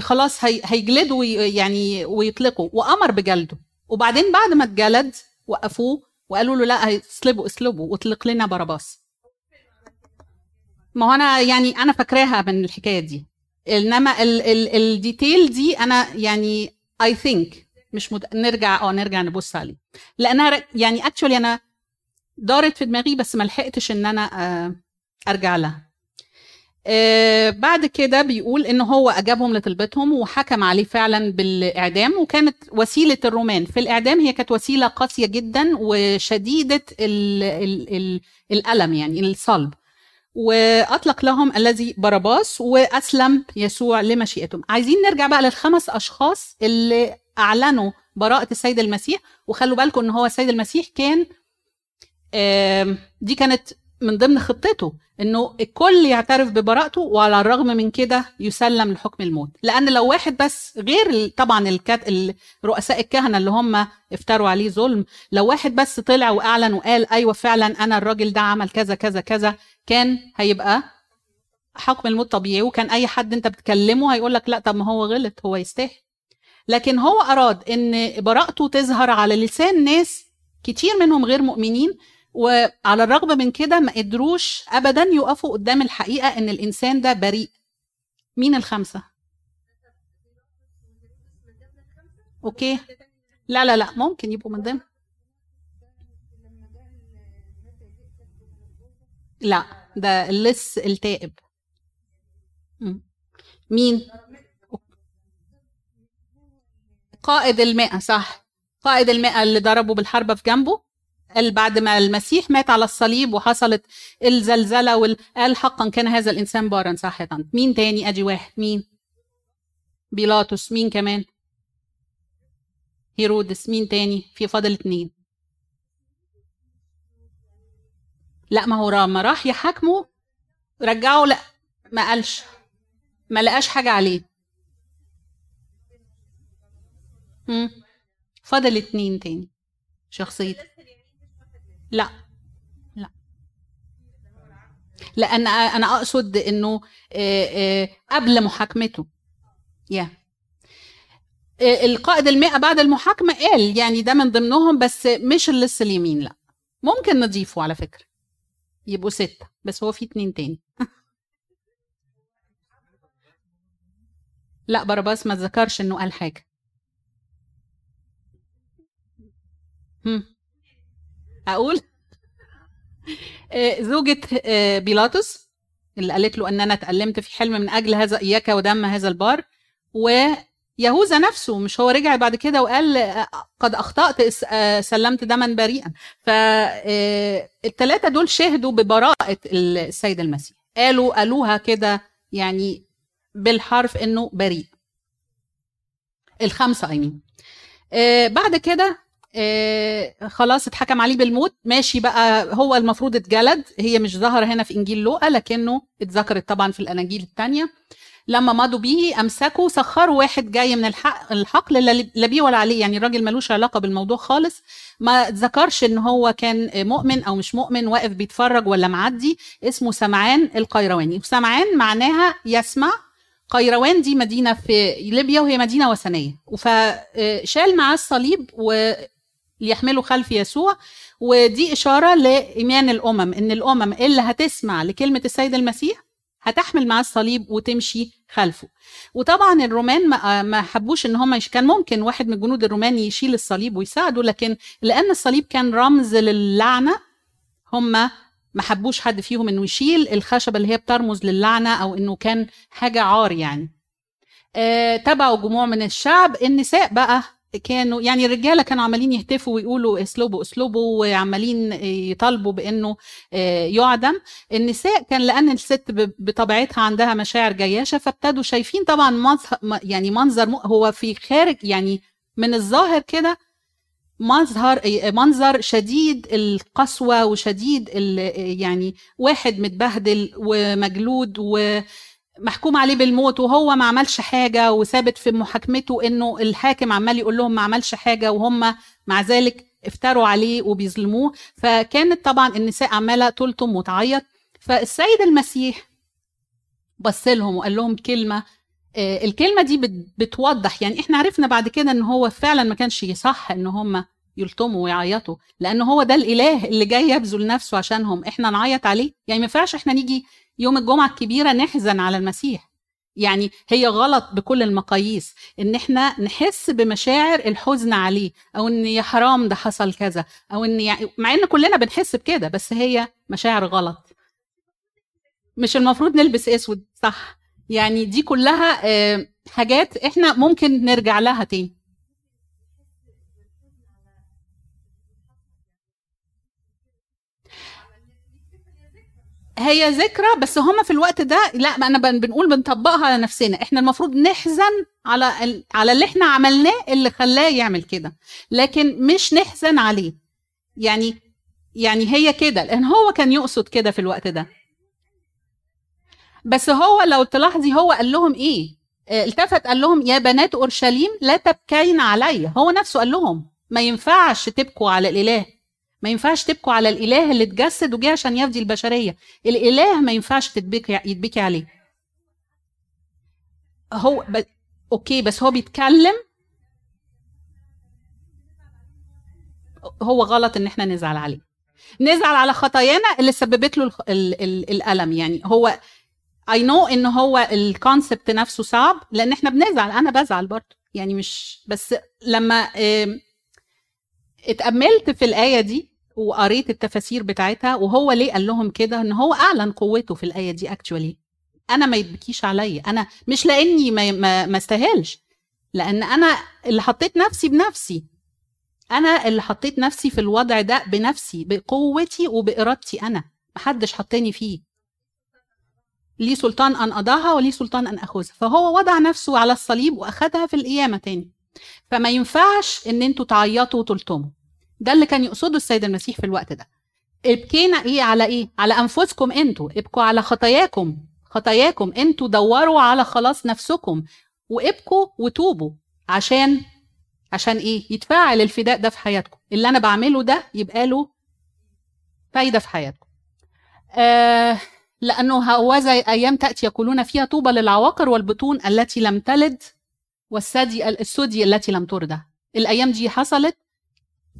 [SPEAKER 1] خلاص هي هيجلدوا يعني ويطلقوا. وامر بجلده. وبعدين بعد ما اتجلد وقفوه وقالوا له لا اسلبوا اسلبوا واطلق لنا باراباس. ما هو أنا يعني أنا فاكراها من الحكاية دي. إنما ال ال ال detail دي أنا يعني I think مش مد... نرجع آه نرجع نبص عليه. لأنها يعني actually أنا دارت في دماغي بس ما لحقتش إن أنا آه، أرجع لها. آه بعد كده بيقول إن هو أجابهم لطلبتهم وحكم عليه فعلا بالإعدام وكانت وسيلة الرومان. في الإعدام هي كانت وسيلة قاسية جدا وشديدة ال ال ال الألم يعني الصلب. وأطلق لهم الذي باراباس وأسلم يسوع لمشيئتهم. عايزين نرجع بقى للخمس أشخاص اللي أعلنوا براءة السيد المسيح وخلوا بالكم إن هو السيد المسيح كان دي كانت من ضمن خطته إنه الكل يعترف ببراءته وعلى الرغم من كده يسلم لحكم الموت. لأن لو واحد بس غير طبعا الكات رؤساء الكهنة اللي هم افتروا عليه ظلم لو واحد بس طلع وأعلن وقال أيوه فعلا أنا الراجل ده عمل كذا كذا كذا كان هيبقى حكم الموت طبيعي وكان أي حد أنت بتكلمه هيقول لك لا طب ما هو غلط هو يستاهل. لكن هو أراد إن براءته تظهر على لسان ناس كتير منهم غير مؤمنين وعلى الرغم من كده ما قدروش ابدا يقفوا قدام الحقيقة إن الإنسان ده بريء. مين الخمسة؟ أوكي. لا لا لا ممكن يبقوا من ضمن. لا ده اللص التائب. مين؟ قائد المئة صح. قائد المئة اللي ضربوا بالحربة في جنبه. قال بعد ما المسيح مات على الصليب وحصلت الزلزلة وال... قال حقا كان هذا الإنسان بارا طنط مين تاني؟ أدي واحد. مين؟ بيلاطس. مين كمان؟ هيرودس. مين تاني؟ في فاضل اتنين. لا ما هو لما راح يحاكمه. رجعه لا ما قالش. ما لقاش حاجة عليه. فاضل اتنين تاني. شخصية لا. لا. أقصد إنه آه، آه، قبل محاكمته. يا القائد المئة بعد المحاكمة قال يعني ده من ضمنهم بس مش اللص اليمين لا. ممكن نضيفه على فكرة. يبقوا ستة بس هو في اتنين تاني. لا باراباس ما ذكرش إنه قال حاجة. هم. أقول آه، زوجة آه، بيلاطس اللي قالت له إن أنا اتألمت في حلم من أجل هذا إياك ودم هذا البار ويهوذا نفسه مش هو رجع بعد كده وقال آه، قد آه، سلمت دما بريئا. فالثلاثة دول شهدوا ببراءة السيد المسيح. قالوا قالوها كده يعني بالحرف إنه بريء. الخمسة ايمين آه بعد كده آه خلاص اتحكم عليه بالموت. ماشي بقى. هو المفروض اتجلد. هي مش ظاهرة هنا في إنجيل لوقا لكنه اتذكرت طبعا في الأناجيل التانية. لما مضوا بيه أمسكوا سخروا واحد جاي من الحق الحقل لا بيه ولا عليه. يعني الراجل ملوش علاقة بالموضوع خالص. ما اتذكرش إن هو كان مؤمن أو مش مؤمن واقف بيتفرج ولا معدي. اسمه سمعان القيرواني. وسمعان معناها يسمع قيروان. دي مدينة في ليبيا وهي مدينة وثنية. فشال معاه الصليب وليحمله خلف يسوع. ودي إشارة لإيمان الأمم إن الأمم اللي هتسمع لكلمة السيد المسيح هتحمل معاه الصليب وتمشي خلفه. وطبعا الرومان ما حبوش إن هم. كان ممكن واحد من الجنود الرومان يشيل الصليب ويساعده لكن لأن الصليب كان رمز للعنة هم ما حبوش حد فيهم إنه يشيل الخشبة اللي هي بترمز للعنة أو إنه كان حاجة عار يعني. آه تبعوا جموع من الشعب. النساء بقى كانوا يعني الرجالة كانوا عمالين يهتفوا ويقولوا اسلوبوا اسلوبوا وعمالين يطالبوا بأنه آه يعدم. النساء كان لأن الست بطبيعتها عندها مشاعر جياشة فابتدوا شايفين طبعا مظهر يعني منظر هو في خارج يعني من الظاهر كده مظهر منظر شديد القسوة وشديد ال- يعني واحد متبهدل ومجلود ومحكوم عليه بالموت وهو ما عملش حاجة وثابت في محاكمته إنه الحاكم عمال يقول لهم ما عملش حاجة وهم مع ذلك افتروا عليه وبيظلموه. فكانت طبعا النساء عمالة تلطم وتعيط. فالسيد المسيح بص لهم وقال لهم كلمة آه، الكلمة دي بت- بتوضح يعني إحنا عرفنا بعد كده إن هو فعلا ما كانش يصح إن هم يلطموا ويعيطوا لأن هو ده الإله اللي جاي يبذل نفسه عشانهم. إحنا نعيط عليه؟ يعني ما ينفعش إحنا نيجي يوم الجمعة الكبيرة نحزن على المسيح. يعني هي غلط بكل المقاييس. إن إحنا نحس بمشاعر الحزن عليه أو إن يا حرام ده حصل كذا أو إن يعني مع إن كلنا بنحس بكده بس هي مشاعر غلط. مش المفروض نلبس أسود صح. يعني دي كلها آه، حاجات إحنا ممكن نرجع لها تاني. هي ذكرى بس هما في الوقت ده لا ما أنا بن- بنقول بنطبقها على نفسنا. إحنا المفروض نحزن على ال- على اللي إحنا عملناه اللي خلاه يعمل كده. لكن مش نحزن عليه. يعني يعني هي كده. لأن هو كان يقصد كده في الوقت ده. بس هو لو تلاحظي هو قال لهم إيه؟ آه، التفت قال لهم يا بنات أورشليم لا تبكين علي. هو نفسه قال لهم ما ينفعش تبكوا على الإله. ما ينفعش تبكوا على الإله اللي اتجسد وجه عشان يفدي البشرية. الإله ما ينفعش تتبكي يتبكي عليه. هو ب... okay بس هو بيتكلم. هو غلط إن إحنا نزعل عليه. نزعل على خطايانا اللي سببت له الخ- ال... ال... الألم. يعني هو I know إن هو ال concept نفسه صعب لأن إحنا بنزعل. أنا بزعل برضه. يعني مش بس لما اتأملت في الآية دي وقريت التفاسير بتاعتها وهو ليه قال لهم كده؟ إن هو أعلن قوته في الآية دي اكشولي أنا ما يتبكيش عليا أنا مش لأني ما ما, ما استاهلش. لأن أنا اللي حطيت نفسي بنفسي. أنا اللي حطيت نفسي في الوضع ده بنفسي بقوتي وبإرادتي أنا. محدش حطني فيه. ليه سلطان أن أضعها وليه سلطان أن أخذها. فهو وضع نفسه على الصليب واخدها في القيامة تاني. فما ينفعش إن أنتوا تعيطوا وتلطموا. ده اللي كان يقصده السيد المسيح في الوقت ده. ابكينا إيه؟ على إيه؟ على أنفسكم أنتوا. ابكوا على خطاياكم. خطاياكم. أنتوا دوروا على خلاص نفسكم. وابكوا وتوبوا. عشان عشان إيه؟ يتفاعل الفداء ده في حياتكم. اللي أنا بعمله ده يبقى له فايدة في حياتكم. آه لأنه هوذا أيام تأتي يقولون فيها طوبى للعواقر والبطون التي لم تلد والثدي الثدي التي لم ترضع الأيام دي حصلت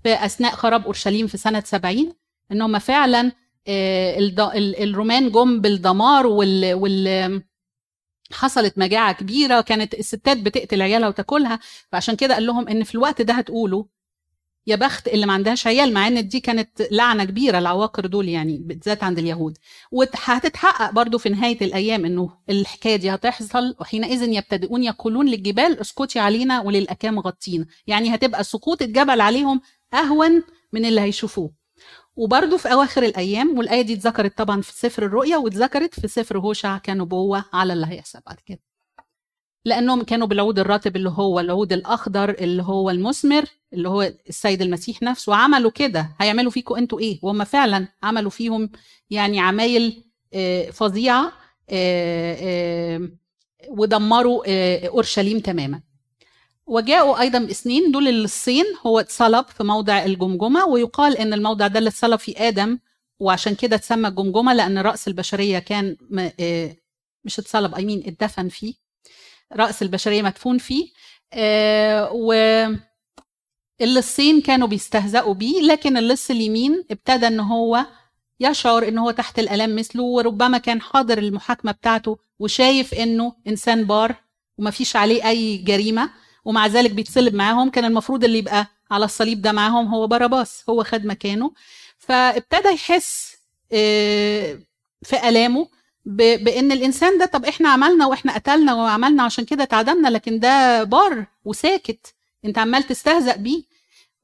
[SPEAKER 1] في أثناء خراب أورشليم في سنة 70 إن هم فعلا آه، الرومان جم بالدمار وال, وال حصلت مجاعة كبيرة كانت الستات بتقتل عيالها وتاكلها. فعشان كده قال لهم إن في الوقت ده هتقولوا يا بخت اللي ما عندهاش عيال مع إن دي كانت لعنة كبيرة العواقر دول يعني بالذات عند اليهود. وهتتحقق برضو في نهاية الأيام إنه الحكاية دي هتحصل وحينئذ يبتدئون يقولون للجبال اسكتي علينا وللأكام غطينا. يعني هتبقى سقوط الجبل عليهم أهون من اللي هيشوفوه. وبرضه في أواخر الأيام والآية دي اتذكرت طبعا في سفر الرؤيا واتذكرت في سفر هوشع كنبوه على اللي هيحصل بعد كده. لأنهم كانوا بالعود الراتب اللي هو العود الأخضر اللي هو المثمر اللي هو السيد المسيح نفسه وعملوا كده. هيعملوا فيكم أنتوا إيه؟ وهم فعلا عملوا فيهم يعني عمايل آه، فظيعة آه، آه، ودمروا أورشليم تماما. وجاءوا أيضا باثنين دول اللصين هو اتصلب في موضع الجمجمة ويقال إن الموضع ده اللي اتصلب فيه آدم وعشان كده اتسمى الجمجمة لأن رأس البشرية كان م- آه، مش اتصلب اي مين اتدفن فيه. رأس البشرية مدفون فيه. آه، و اللصين كانوا بيستهزئوا بيه لكن اللص اليمين ابتدى إن هو يشعر إن هو تحت الالام مثله وربما كان حاضر المحاكمة بتاعته وشايف إنه إنسان بار ومفيش عليه أي جريمة. ومع ذلك بيتصلب معاهم. كان المفروض اللي يبقى على الصليب ده معاهم هو باراباس هو خد مكانه. فابتدى يحس آه، في ألامه بإن الإنسان ده طب إحنا عملنا وإحنا قتلنا وعملنا عشان كده اتعدمنا لكن ده بار وساكت أنت عمال تستهزأ بيه.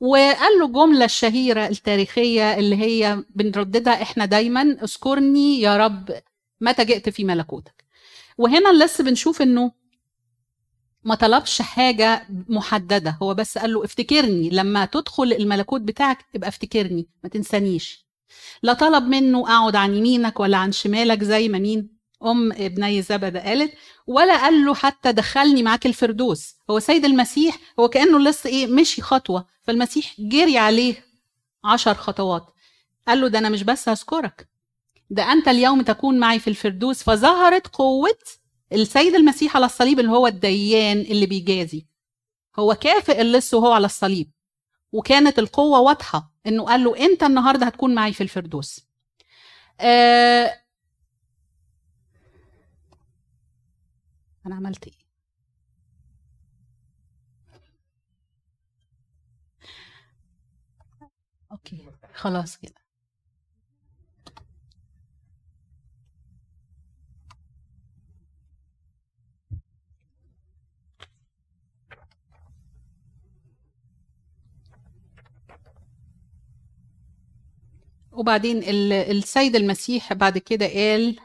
[SPEAKER 1] وقال له الجملة الشهيرة التاريخية اللي هي بنرددها إحنا دايما اذكرني يا رب متى جئت في ملكوتك. وهنا لسه بنشوف إنه ما طلبش حاجة محددة. هو بس قال له افتكرني لما تدخل الملكوت بتاعك ابقى افتكرني ما تنسانيش. لا طلب منه أقعد عن يمينك ولا عن شمالك زي ما مين؟ أم ابني زبده قالت ولا قال له حتى دخلني معاك الفردوس. هو سيد المسيح هو كأنه لسه إيه مشي خطوة. فالمسيح جري عليه عشر خطوات. قال له ده أنا مش بس هذكرك ده أنت اليوم تكون معي في الفردوس. فظهرت قوة السيد المسيح على الصليب اللي هو الديان اللي بيجازي. هو كافئ اللص وهو على الصليب. وكانت القوة واضحة إنه قال له أنت النهارده هتكون معي في الفردوس. آه أنا عملت إيه؟ أوكي خلاص كده. وبعدين ال- السيد المسيح بعد كده قال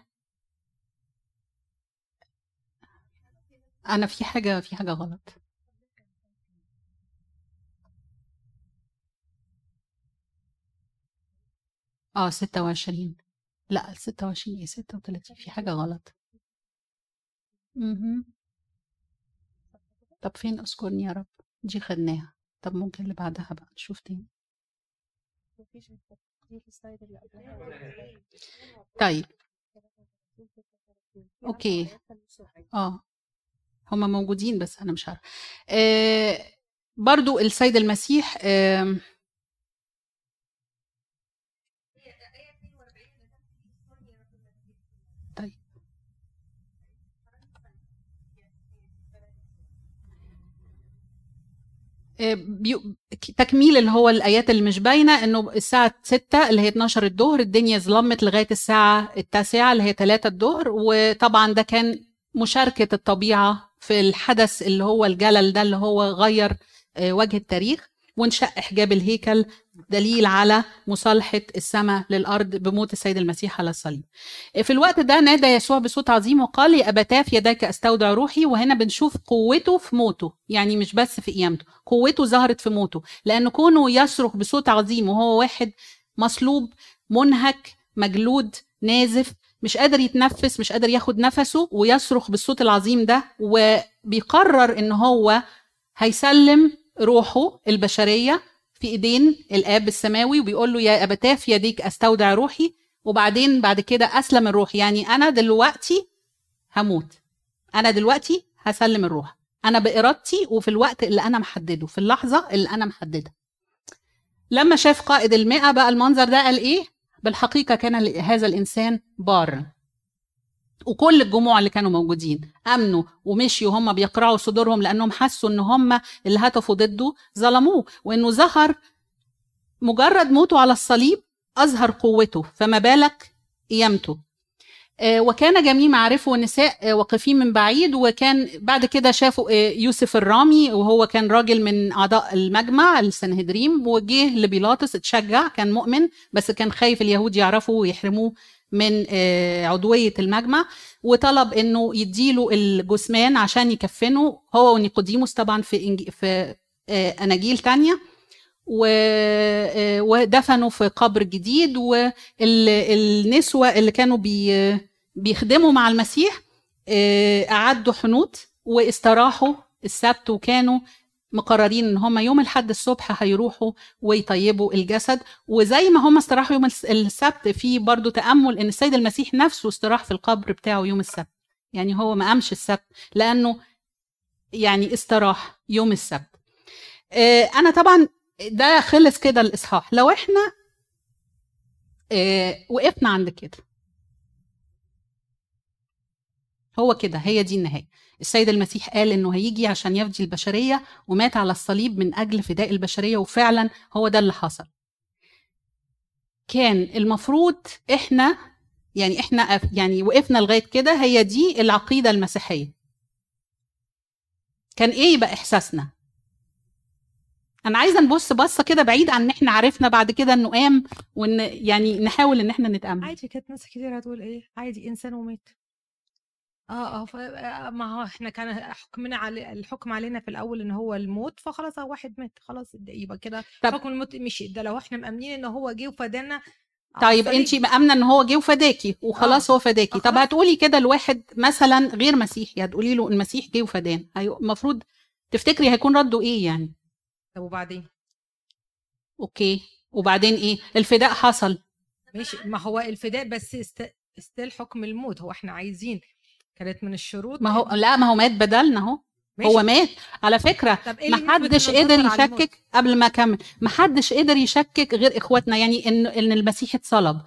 [SPEAKER 1] أنا في حاجة في حاجة غلط. آه 26 لا 26 إيه 36 في حاجة غلط. مهم. طب فين أذكرني يا رب؟ دي خدناها. طب ممكن اللي بعدها بقى نشوف تاني. طيب. أوكي. آه. هما موجودين بس أنا مش عارفة. آه برضو السيد المسيح آه طيب آه، بيو- تكميل اللي هو الآيات اللي مش باينة إنه الساعة 6 اللي هي 12 الظهر الدنيا ظلمت لغاية الساعة التاسعة اللي هي 3 الظهر. وطبعا ده كان مشاركة الطبيعة في الحدث اللي هو الجلل ده اللي هو غير آه، وجه التاريخ. وانشق حجاب الهيكل دليل على مصالحة السماء للأرض بموت السيد المسيح على الصليب. في الوقت ده نادى يسوع بصوت عظيم وقال يا ابتاه في يديك أستودع روحي وهنا بنشوف قوته في موته يعني مش بس في قيامته قوته ظهرت في موته لأن كونه يصرخ بصوت عظيم وهو واحد مصلوب منهك مجلود نازف مش قادر يتنفس مش قادر ياخد نفسه ويصرخ بالصوت العظيم ده وبيقرر إن هو هيسلم روحه البشرية في إيدين الآب السماوي وبيقول له يا ابتاه في يديك أستودع روحي وبعدين بعد كده أسلم الروح. يعني أنا دلوقتي هموت. أنا دلوقتي هسلم الروح. أنا بإرادتي وفي الوقت اللي أنا محدده في اللحظة اللي أنا محددها لما شاف قائد المئة بقى المنظر ده قال إيه؟ بالحقيقة كان هذا الإنسان بار. وكل الجموع اللي كانوا موجودين أمنوا ومشيوا هم بيقرعوا صدورهم لأنهم حسوا إن هم اللي هتفوا ضده ظلموه وإنه ظهر مجرد موته على الصليب أظهر قوته فما بالك قيامته. آه، وكان جميع معارفه والنساء آه، واقفين من بعيد وكان بعد كده شافوا آه، يوسف الرامي وهو كان راجل من أعضاء المجمع السنهدريم وجه لبيلاطس اتشجع كان مؤمن بس كان خايف اليهود يعرفوا ويحرموه من آه، عضوية المجمع وطلب إنه يديله الجثمان عشان يكفنه هو ونيقوديموس طبعا في إنج... في آه، أناجيل تانية. آه، ودفنوا في قبر جديد والنسوة اللي كانوا بي... بيخدموا مع المسيح أعدوا حنوط واستراحوا السبت وكانوا مقررين إن هم يوم الحد الصبح هيروحوا ويطيبوا الجسد. وزي ما هم استراحوا يوم الس- السبت في برضو تأمل إن السيد المسيح نفسه استراح في القبر بتاعه يوم السبت. يعني هو ما قامش السبت لأنه يعني استراح يوم السبت. آه، أنا طبعا ده خلص كده الإصحاح. لو إحنا آه، وقفنا عند كده هو كده هي دي النهاية. السيد المسيح قال إنه هيجي عشان يفدي البشرية ومات على الصليب من أجل فداء البشرية وفعلا هو ده اللي حصل. كان المفروض إحنا يعني إحنا يعني وقفنا لغاية كده هي دي العقيدة المسيحية. كان إيه يبقى إحساسنا؟ أنا عايزة نبص بصة كده بعيد عن إن إحنا عرفنا بعد كده إنه قام وإن يعني نحاول إن إحنا نتأمل.
[SPEAKER 3] عادي كانت ناس كتير هتقول إيه؟ عادي إنسان ومات. آه آه ف- آه، ما هو إحنا كان حكمنا علي الحكم علينا في الأول إن هو الموت فخلاص هو واحد مات خلاص يبقى كده حكم الموت مشي ده لو إحنا مأمنين إن هو جه وفدانا على
[SPEAKER 1] طيب. انت مأمنة إن هو جه وفداكي وخلاص
[SPEAKER 3] آه.
[SPEAKER 1] هو فداكي
[SPEAKER 3] آه،
[SPEAKER 1] طب. هتقولي كده لواحد مثلا غير مسيحي هتقولي له المسيح جه وفداني المفروض تفتكري هيكون رده إيه يعني
[SPEAKER 3] طب وبعدين
[SPEAKER 1] okay وبعدين إيه الفداء حصل
[SPEAKER 3] ماشي ما هو الفداء بس است... still حكم الموت هو إحنا عايزين كانت من الشروط
[SPEAKER 1] ما هو لا ما هو مات بدلنا
[SPEAKER 3] أهو.
[SPEAKER 1] هو مات. على
[SPEAKER 3] فكرة اللي
[SPEAKER 1] ما حدش قدر؟ يشكك قبل ما أكمل. ما حدش قدر يشكك غير إخواتنا يعني ان إن المسيح اتصلب.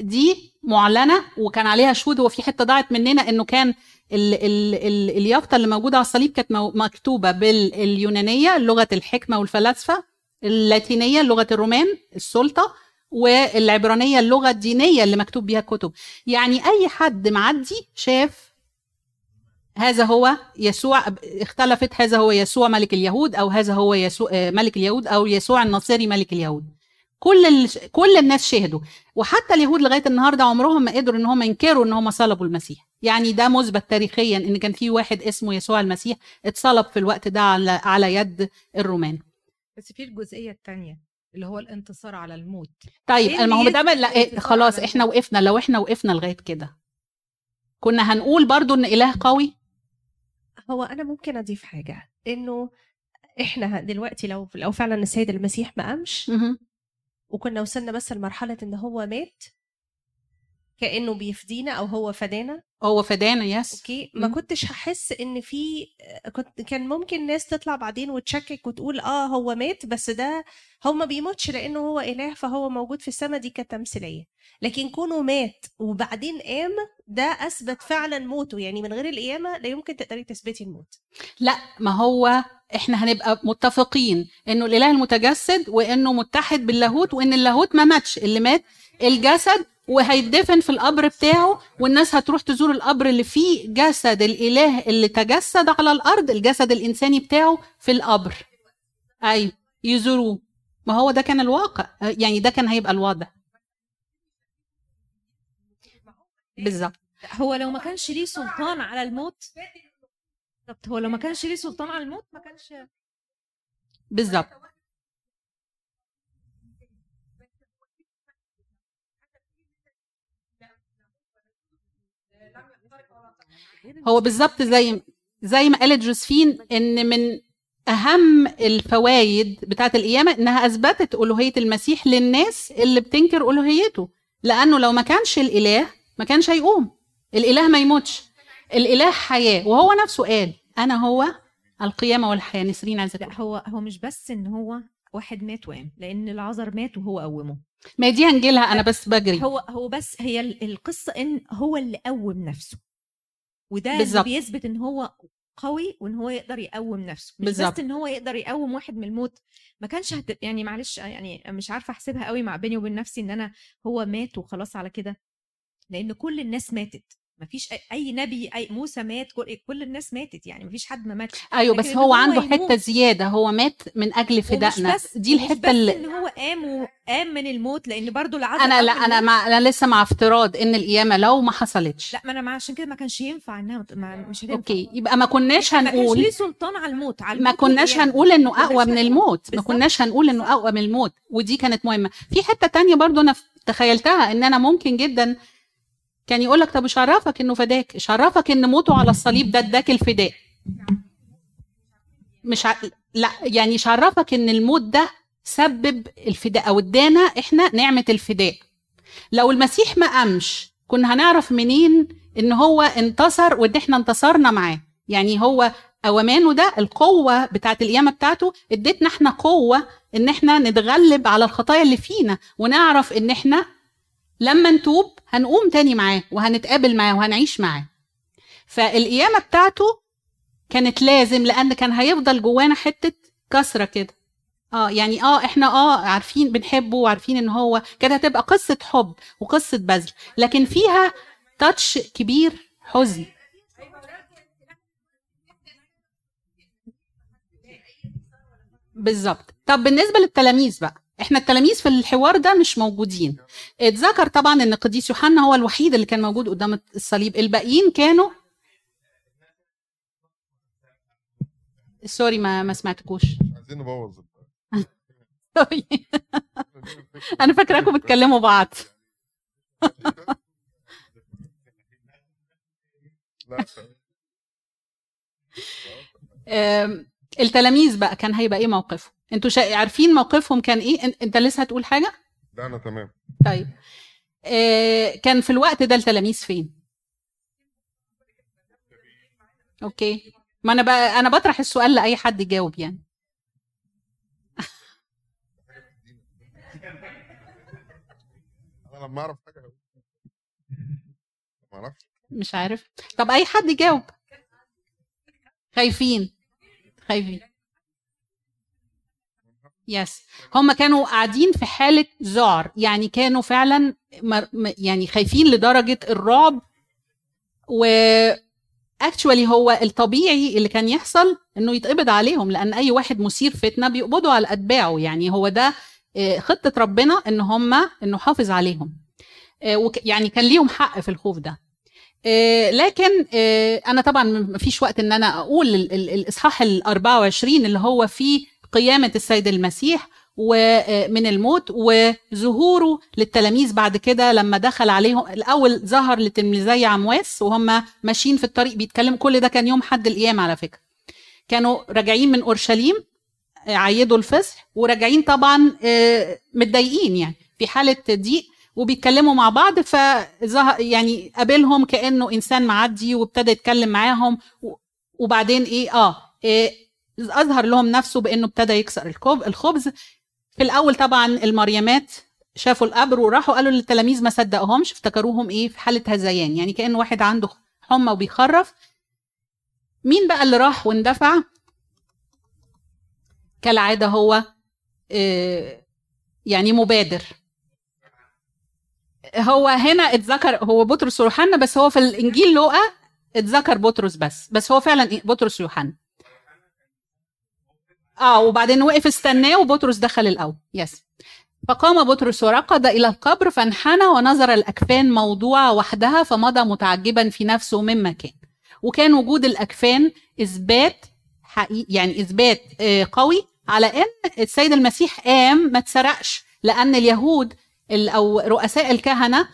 [SPEAKER 1] دي معلنة وكان عليها شهود هو في حتة ضاعت مننا إنه كان ال ال ال اليافطة اللي موجودة على الصليب كانت مكتوبة باليونانية لغة الحكمة والفلاسفة اللاتينية لغة الرومان السلطة والعبرانية اللغة الدينية اللي مكتوب بيها كتب يعني أي حد معدي شاف هذا هو يسوع اختلفت هذا هو يسوع ملك اليهود أو هذا هو يسوع آه، ملك اليهود أو يسوع الناصري ملك اليهود. كل ال... كل الناس شهدوا وحتى اليهود لغاية النهارده عمرهم ما قدروا إن هم ينكروا إن هم صلبوا المسيح. يعني ده مثبت تاريخيا إن كان في واحد اسمه يسوع المسيح اتصلب في الوقت ده على على يد الرومان.
[SPEAKER 3] بس في الجزئية الثانية اللي هو الانتصار على الموت.
[SPEAKER 1] طيب
[SPEAKER 3] إيه
[SPEAKER 1] ما هو ده لا إيه خلاص
[SPEAKER 3] إحنا؟
[SPEAKER 1] وقفنا لو إحنا وقفنا لغاية كده كنا هنقول برضو إن إله قوي؟
[SPEAKER 5] هو أنا ممكن أضيف حاجة إنه إحنا دلوقتي لو لو فعلا السيد المسيح ما قامش. وكنا وصلنا بس لمرحلة إن هو مات كأنه بيفدينا أو هو فدانا؟
[SPEAKER 1] هو فدانا yes
[SPEAKER 5] okay. ما. كنتش هحس إن في كنت كان ممكن ناس تطلع بعدين وتشكك وتقول آه هو مات بس ده هو ما بيموتش لأنه هو إله فهو موجود في السماء دي كتمثيليه لكن كونه مات وبعدين قام ده أثبت فعلا موته. يعني من غير القيامة لا يمكن تقدري تثبتي الموت.
[SPEAKER 1] لا ما هو إحنا هنبقى متفقين إنه الإله المتجسد وإنه متحد باللاهوت وإن اللاهوت ما ماتش. اللي مات الجسد وهيدفن في القبر بتاعه والناس هتروح تزور القبر اللي فيه جسد الإله اللي تجسد على الأرض الجسد الإنساني بتاعه في القبر. أيوه يزوروه. ما هو ده كان الواقع. يعني ده كان هيبقى الوضع. بالظبط.
[SPEAKER 6] هو لو ما كانش ليه سلطان على الموت بالظبط هو لو ما كانش ليه سلطان على الموت ما كانش
[SPEAKER 1] بالظبط. هو بالظبط زي زي ما قالت جوزفين إن من أهم الفوائد بتاعه القيامة إنها أثبتت ألوهية المسيح للناس اللي بتنكر ألوهيته. لأنه لو ما كانش الإله ما كانش هيقوم. الإله ما يموتش. الإله حياة. وهو نفسه قال أنا هو القيامة والحياة نسرين عايزه
[SPEAKER 6] لا هو هو مش بس إن هو واحد مات وقام لأن العذر مات وهو قومه.
[SPEAKER 1] ما دي هنجيلها أنا بس بجري.
[SPEAKER 6] هو هو بس هي ال- القصة إن هو اللي قوم نفسه. وده اللي
[SPEAKER 1] بالظبط.
[SPEAKER 6] بيثبت إن هو قوي وإن هو يقدر يقوم نفسه مش
[SPEAKER 1] بالظبط.
[SPEAKER 6] بس إن هو يقدر يقوم واحد من الموت ما كانش هت... يعني معلش يعني مش عارفة أحسبها قوي مع بيني وبين نفسي إن أنا هو مات وخلاص على كده لأن كل الناس ماتت ما فيش اي نبي أي موسى مات كل, الناس ماتت يعني ما فيش حد ما ماتش أيوه
[SPEAKER 1] بس هو
[SPEAKER 6] هو
[SPEAKER 1] عنده
[SPEAKER 6] يموت.
[SPEAKER 1] حتة زيادة هو مات من
[SPEAKER 6] أجل
[SPEAKER 1] فدائنا دي الحتة
[SPEAKER 6] بس
[SPEAKER 1] اللي
[SPEAKER 6] إن هو قام وقام من الموت لأن برضو العذر أنا
[SPEAKER 1] لا
[SPEAKER 6] أنا.
[SPEAKER 1] مع أنا لسه مع افتراض إن القيامة لو ما حصلتش
[SPEAKER 6] لا ما أنا مع عشان كده ما كانش ينفع إنها ما مش هتنفع
[SPEAKER 1] okay يبقى ما كناش
[SPEAKER 6] ما كانش
[SPEAKER 1] هنقول
[SPEAKER 6] ليه سلطان على الموت على
[SPEAKER 1] ما
[SPEAKER 6] الموت
[SPEAKER 1] كناش
[SPEAKER 6] والقيامة.
[SPEAKER 1] هنقول إنه
[SPEAKER 6] كناش
[SPEAKER 1] أقوى من
[SPEAKER 6] هنقول.
[SPEAKER 1] الموت ما. كناش هنقول إنه أقوى من الموت ودي كانت مهمة في حتة تانية برضو أنا تخيلتها إن أنا ممكن جدا كان يقول لك طب إيش عرفك إنه فداك إيش عرفك إن موته على الصليب ده اداك الفداء. مش ع... لا يعني إيش عرفك إن الموت ده سبب الفداء أو ادانا إحنا نعمة الفداء. لو المسيح ما قامش كنا هنعرف منين إن هو انتصر وإن إحنا انتصرنا معاه. يعني هو أوامانه ده القوة بتاعت القيامة بتاعته ادتنا إحنا قوة إن إحنا نتغلب على الخطايا اللي فينا ونعرف إن إحنا لما نتوب هنقوم تاني معاه وهنتقابل معاه وهنعيش معاه. فالقيامة بتاعته كانت لازم لأن كان هيفضل جوانا حتة كسرة كده. آه يعني آه إحنا آه عارفين بنحبه وعارفين إن هو كانت هتبقى قصة حب وقصة بذل لكن فيها تاتش كبير حزن. بالظبط. طب بالنسبة للتلاميذ بقى إحنا التلاميذ في الحوار ده مش موجودين. اتذكر طبعا إن قديس يوحنا هو الوحيد اللي كان موجود قدام الصليب. الباقيين كانوا سوري ما ما سمعتكوش.
[SPEAKER 7] عايزين نبوظ.
[SPEAKER 1] sorry أنا فاكراكم بتكلموا بعض. التلاميذ بقى كان هيبقى إيه موقفهم أنتوا شا... عارفين موقفهم كان إيه؟ انت لسه هتقول حاجة؟
[SPEAKER 7] لا أنا تمام.
[SPEAKER 1] طيب. آه، كان في الوقت ده التلاميذ فين؟ okay. ما أنا بقى أنا بطرح السؤال لأي حد يجاوب يعني.
[SPEAKER 7] أنا لما أعرف حاجة. ما أعرفش.
[SPEAKER 1] مش عارف. طب أي حد يجاوب؟ خايفين. خايفين. يس هم كانوا قاعدين في حالة ذعر يعني كانوا فعلا يعني خايفين لدرجة الرعب. و اكشوالي هو الطبيعي اللي كان يحصل إنه يتقبض عليهم لأن أي واحد مثير فتنة بيقبضوا على أتباعه. يعني هو ده آه، خطة ربنا إن هم إنه حافظ عليهم. آه، يعني كان ليهم حق في الخوف ده. آه، لكن أنا طبعا ما فيش وقت إن أنا أقول ال- ال- الإصحاح ال 24 اللي هو فيه قيامة السيد المسيح ومن الموت وظهوره للتلاميذ بعد كده لما دخل عليهم الأول ظهر لتلميذي عمواس وهم ماشيين في الطريق بيتكلموا كل ده كان يوم حد القيامة على فكرة. كانوا راجعين من أورشليم آه، عيدوا الفصح وراجعين طبعا آه، متضايقين يعني في حالة ضيق وبيتكلموا مع بعض. فظهر يعني قابلهم كأنه إنسان معدي وابتدى يتكلم معاهم وبعدين إيه؟ آه إيه أظهر لهم نفسه بإنه ابتدى يكسر الخبز. في الأول طبعا المريمات شافوا القبر وراحوا قالوا للتلاميذ ما صدقهمش افتكروهم إيه في حالة هذيان يعني كأن واحد عنده حمى وبيخرف. مين بقى اللي راح واندفع؟ كالعادة هو إيه يعني مبادر. هو هنا اتذكر هو بطرس ويوحنا بس هو في الإنجيل لوقا اتذكر بطرس بس بس هو فعلا إيه؟ بطرس ويوحنا. آه وبعدين وقف استناه وبطرس دخل الأول. يس فقام بطرس ورقد إلى القبر فانحنى ونظر الأكفان موضوعه وحدها فمضى متعجبا في نفسه مما كان وكان وجود الأكفان إثبات حقيقي يعني إثبات آه، قوي على إن السيد المسيح قام ما اتسرقش لأن اليهود ال- أو رؤساء الكهنة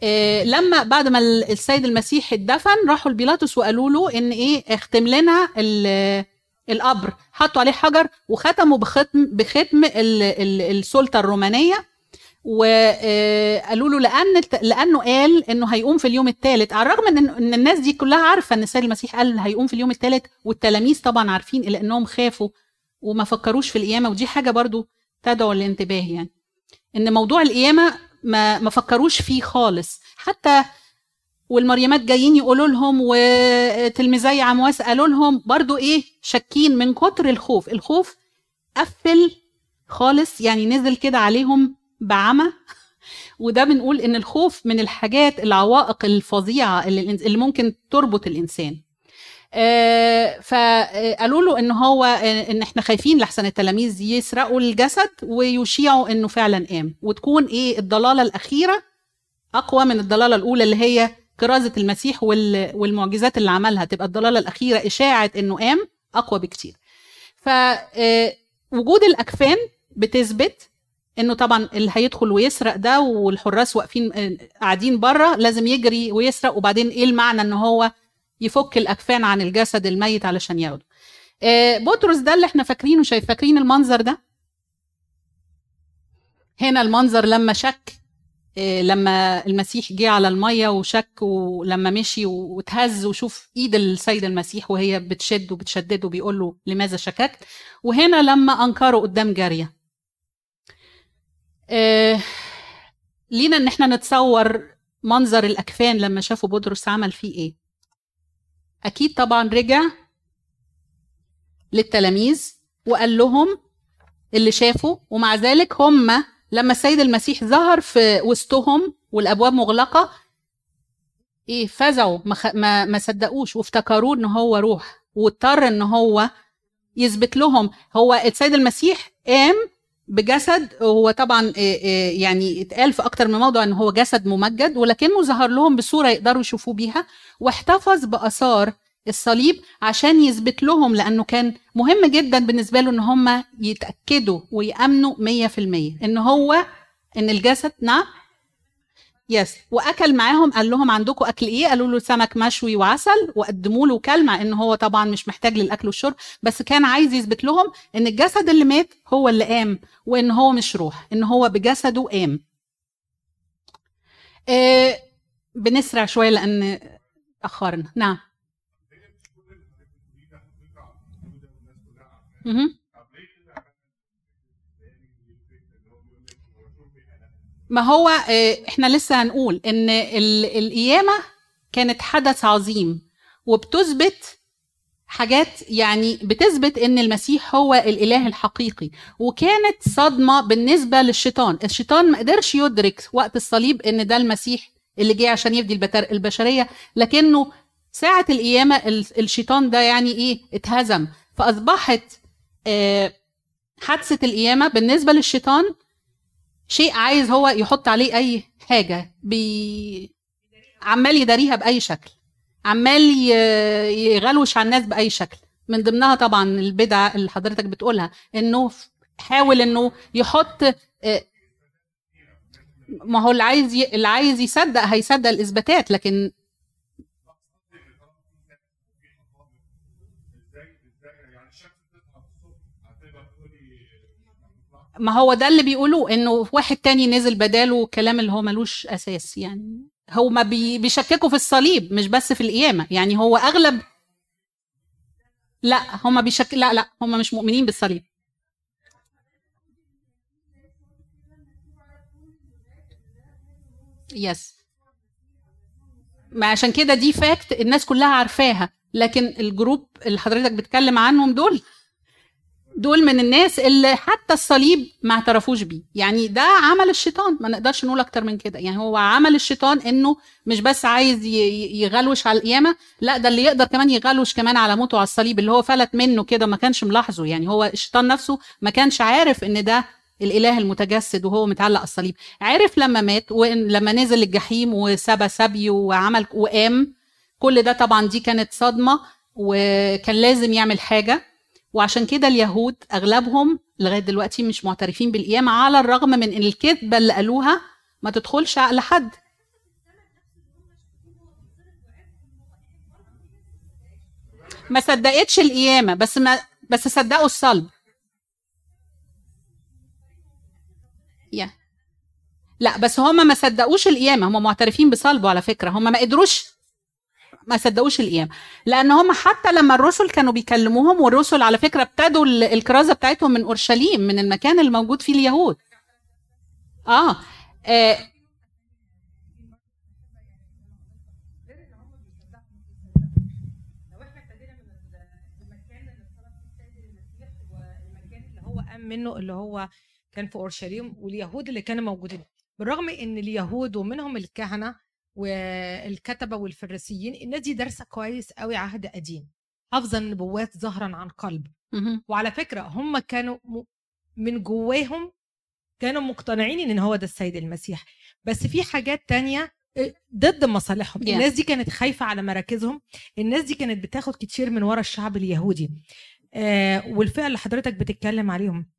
[SPEAKER 1] آه، لما بعد ما ال- السيد المسيح اتدفن راحوا لبيلاطس وقالوا له إن إيه اختم لنا القبر حطوا عليه حجر وختموا بختم بختم ال- ال- السلطة الرومانية. وقالوا له لأن لأنه قال إنه هيقوم في اليوم الثالث على الرغم إن إن الناس دي كلها عارفة إن السيد المسيح قال هيقوم في اليوم الثالث والتلاميذ طبعا عارفين إلا إنهم خافوا وما فكروش في القيامة. ودي حاجة برضو تدعو للانتباه يعني. إن موضوع القيامة ما ما فكروش فيه خالص. حتى والمريمات جايين يقولوا لهم وتلميذي عمواس قالوا لهم برضو إيه شاكين من كتر الخوف. الخوف قفل خالص يعني نزل كده عليهم بعمى. وده بنقول إن الخوف من الحاجات العوائق الفظيعة اللي, اللي ممكن تربط الإنسان. آه، فقالوا له إن هو آه، إن إحنا خايفين لحسن التلاميذ يسرقوا الجسد ويشيعوا إنه فعلا قام. وتكون إيه الضلالة الأخيرة أقوى من الضلالة الأولى اللي هي كرازه المسيح وال- والمعجزات اللي عملها تبقى الضلالة الأخيرة إشاعة إنه قام أقوى بكتير. فوجود الأكفان بتثبت إنه طبعا اللي هيدخل ويسرق ده والحراس واقفين آه، قاعدين بره لازم يجري ويسرق وبعدين إيه المعنى إن هو يفك الأكفان عن الجسد الميت علشان ياخده؟ آه، بطرس ده اللي إحنا فاكرينه شايف فاكرين المنظر ده؟ هنا المنظر لما شك آه، لما المسيح جه على المية وشك ولما مشي واتهز وشوف إيد السيد المسيح وهي بتشد وبتشدده بيقول له لماذا شككت؟ وهنا لما أنكره قدام جارية. آه، لينا إن إحنا نتصور منظر الأكفان لما شافوا بطرس عمل فيه إيه. أكيد طبعا رجع للتلاميذ وقال لهم اللي شافوا ومع ذلك هم لما السيد المسيح ظهر في وسطهم والأبواب مغلقة إيه فزعوا ما, خ... ما ما صدقوش وافتكروه إن هو روح واضطر إن هو يثبت لهم. هو السيد المسيح قام بجسد هو طبعا يعني اتقال في أكتر من موضوع إن هو جسد ممجد ولكنه ظهر لهم بصورة يقدروا يشوفوه بيها واحتفظ بآثار الصليب عشان يثبت لهم لأنه كان مهم جدا بالنسبة له إن هم يتأكدوا ويأمنوا 100% إن هو إن الجسد نعم يس وأكل معاهم قال لهم عندكم أكل إيه؟ قالوا له سمك مشوي وعسل وقدموا له كل مع إن هو طبعا مش محتاج للأكل والشرب بس كان عايز يثبت لهم إن الجسد اللي مات هو اللي قام وإن هو مش روح إن هو بجسده قام. آه بنسرع شوية لأن أخرنا نعم مهم. ما هو آه، إحنا لسه هنقول إن ال- القيامة كانت حدث عظيم وبتثبت حاجات يعني بتثبت إن المسيح هو الإله الحقيقي وكانت صدمة بالنسبة للشيطان. الشيطان ما قدرش يدرك وقت الصليب إن ده المسيح اللي جه عشان يفدي البشرية لكنه ساعة القيامة ال- الشيطان ده يعني إيه اتهزم. فأصبحت حادثة القيامة بالنسبة للشيطان شيء عايز هو يحط عليه أي حاجة بي عمال يداريها بأي شكل عمال يغلوش على الناس بأي شكل من ضمنها طبعا البدع اللي حضرتك بتقولها إنه حاول إنه يحط آه، ما هو اللي عايز. اللي عايز يصدق هيصدق الإثباتات لكن ما هو ده اللي بيقولوه إنه واحد تاني نزل بداله كلام اللي هو ملوش أساس يعني هما بي... بيشككوا في الصليب مش بس في القيامة يعني هو أغلب لا هما بيشك لا لا هما مش مؤمنين بالصليب. yes ما عشان كده دي fact الناس كلها عارفاها لكن ال group اللي حضرتك بتتكلم عنهم دول دول من الناس اللي حتى الصليب ما اعترفوش بيه. يعني ده عمل الشيطان ما نقدرش نقول أكتر من كده. يعني هو عمل الشيطان إنه مش بس عايز يغلوش على القيامة لا ده اللي يقدر كمان يغلوش كمان على موته على الصليب اللي هو فلت منه كده ما كانش ملاحظه. يعني هو الشيطان نفسه ما كانش عارف إن ده الإله المتجسد وهو متعلق على الصليب. عرف لما مات ولما نزل الجحيم وسبى سبي وعمل وقام كل ده طبعا دي كانت صدمة وكان لازم يعمل حاجة. وعشان كده اليهود أغلبهم لغاية دلوقتي مش معترفين بالقيامة على الرغم من إن الكذبة اللي قالوها ما تدخلش عقل حد. ما صدقتش القيامة بس ما بس صدقوا الصلب. يا. لا بس هم ما صدقوش القيامة هم معترفين بصلبه على فكرة هم ما قدروش ما صدقوش القيامة. لأن هم حتى لما الرسل كانوا بيكلموهم والرسل على فكرة ابتدوا ال- الكرازة بتاعتهم من أورشليم من المكان اللي موجود فيه اليهود. آه,
[SPEAKER 3] آه. منه اللي هو كان في أورشليم واليهود اللي كانوا موجودين. بالرغم إن اليهود ومنهم الكهنة والكتبة والفريسيين الناس دي دارسة كويس قوي عهد قديم. حافظة النبوات ظهرا عن قلب. وعلى فكرة هم كانوا من جواهم كانوا مقتنعين إن هو ده السيد المسيح. بس في حاجات تانية آه، ضد مصالحهم.
[SPEAKER 1] Yeah.
[SPEAKER 3] الناس دي كانت خايفة على مراكزهم. الناس دي كانت بتاخد كتير من ورا الشعب اليهودي. آه والفئة اللي حضرتك بتتكلم عليهم.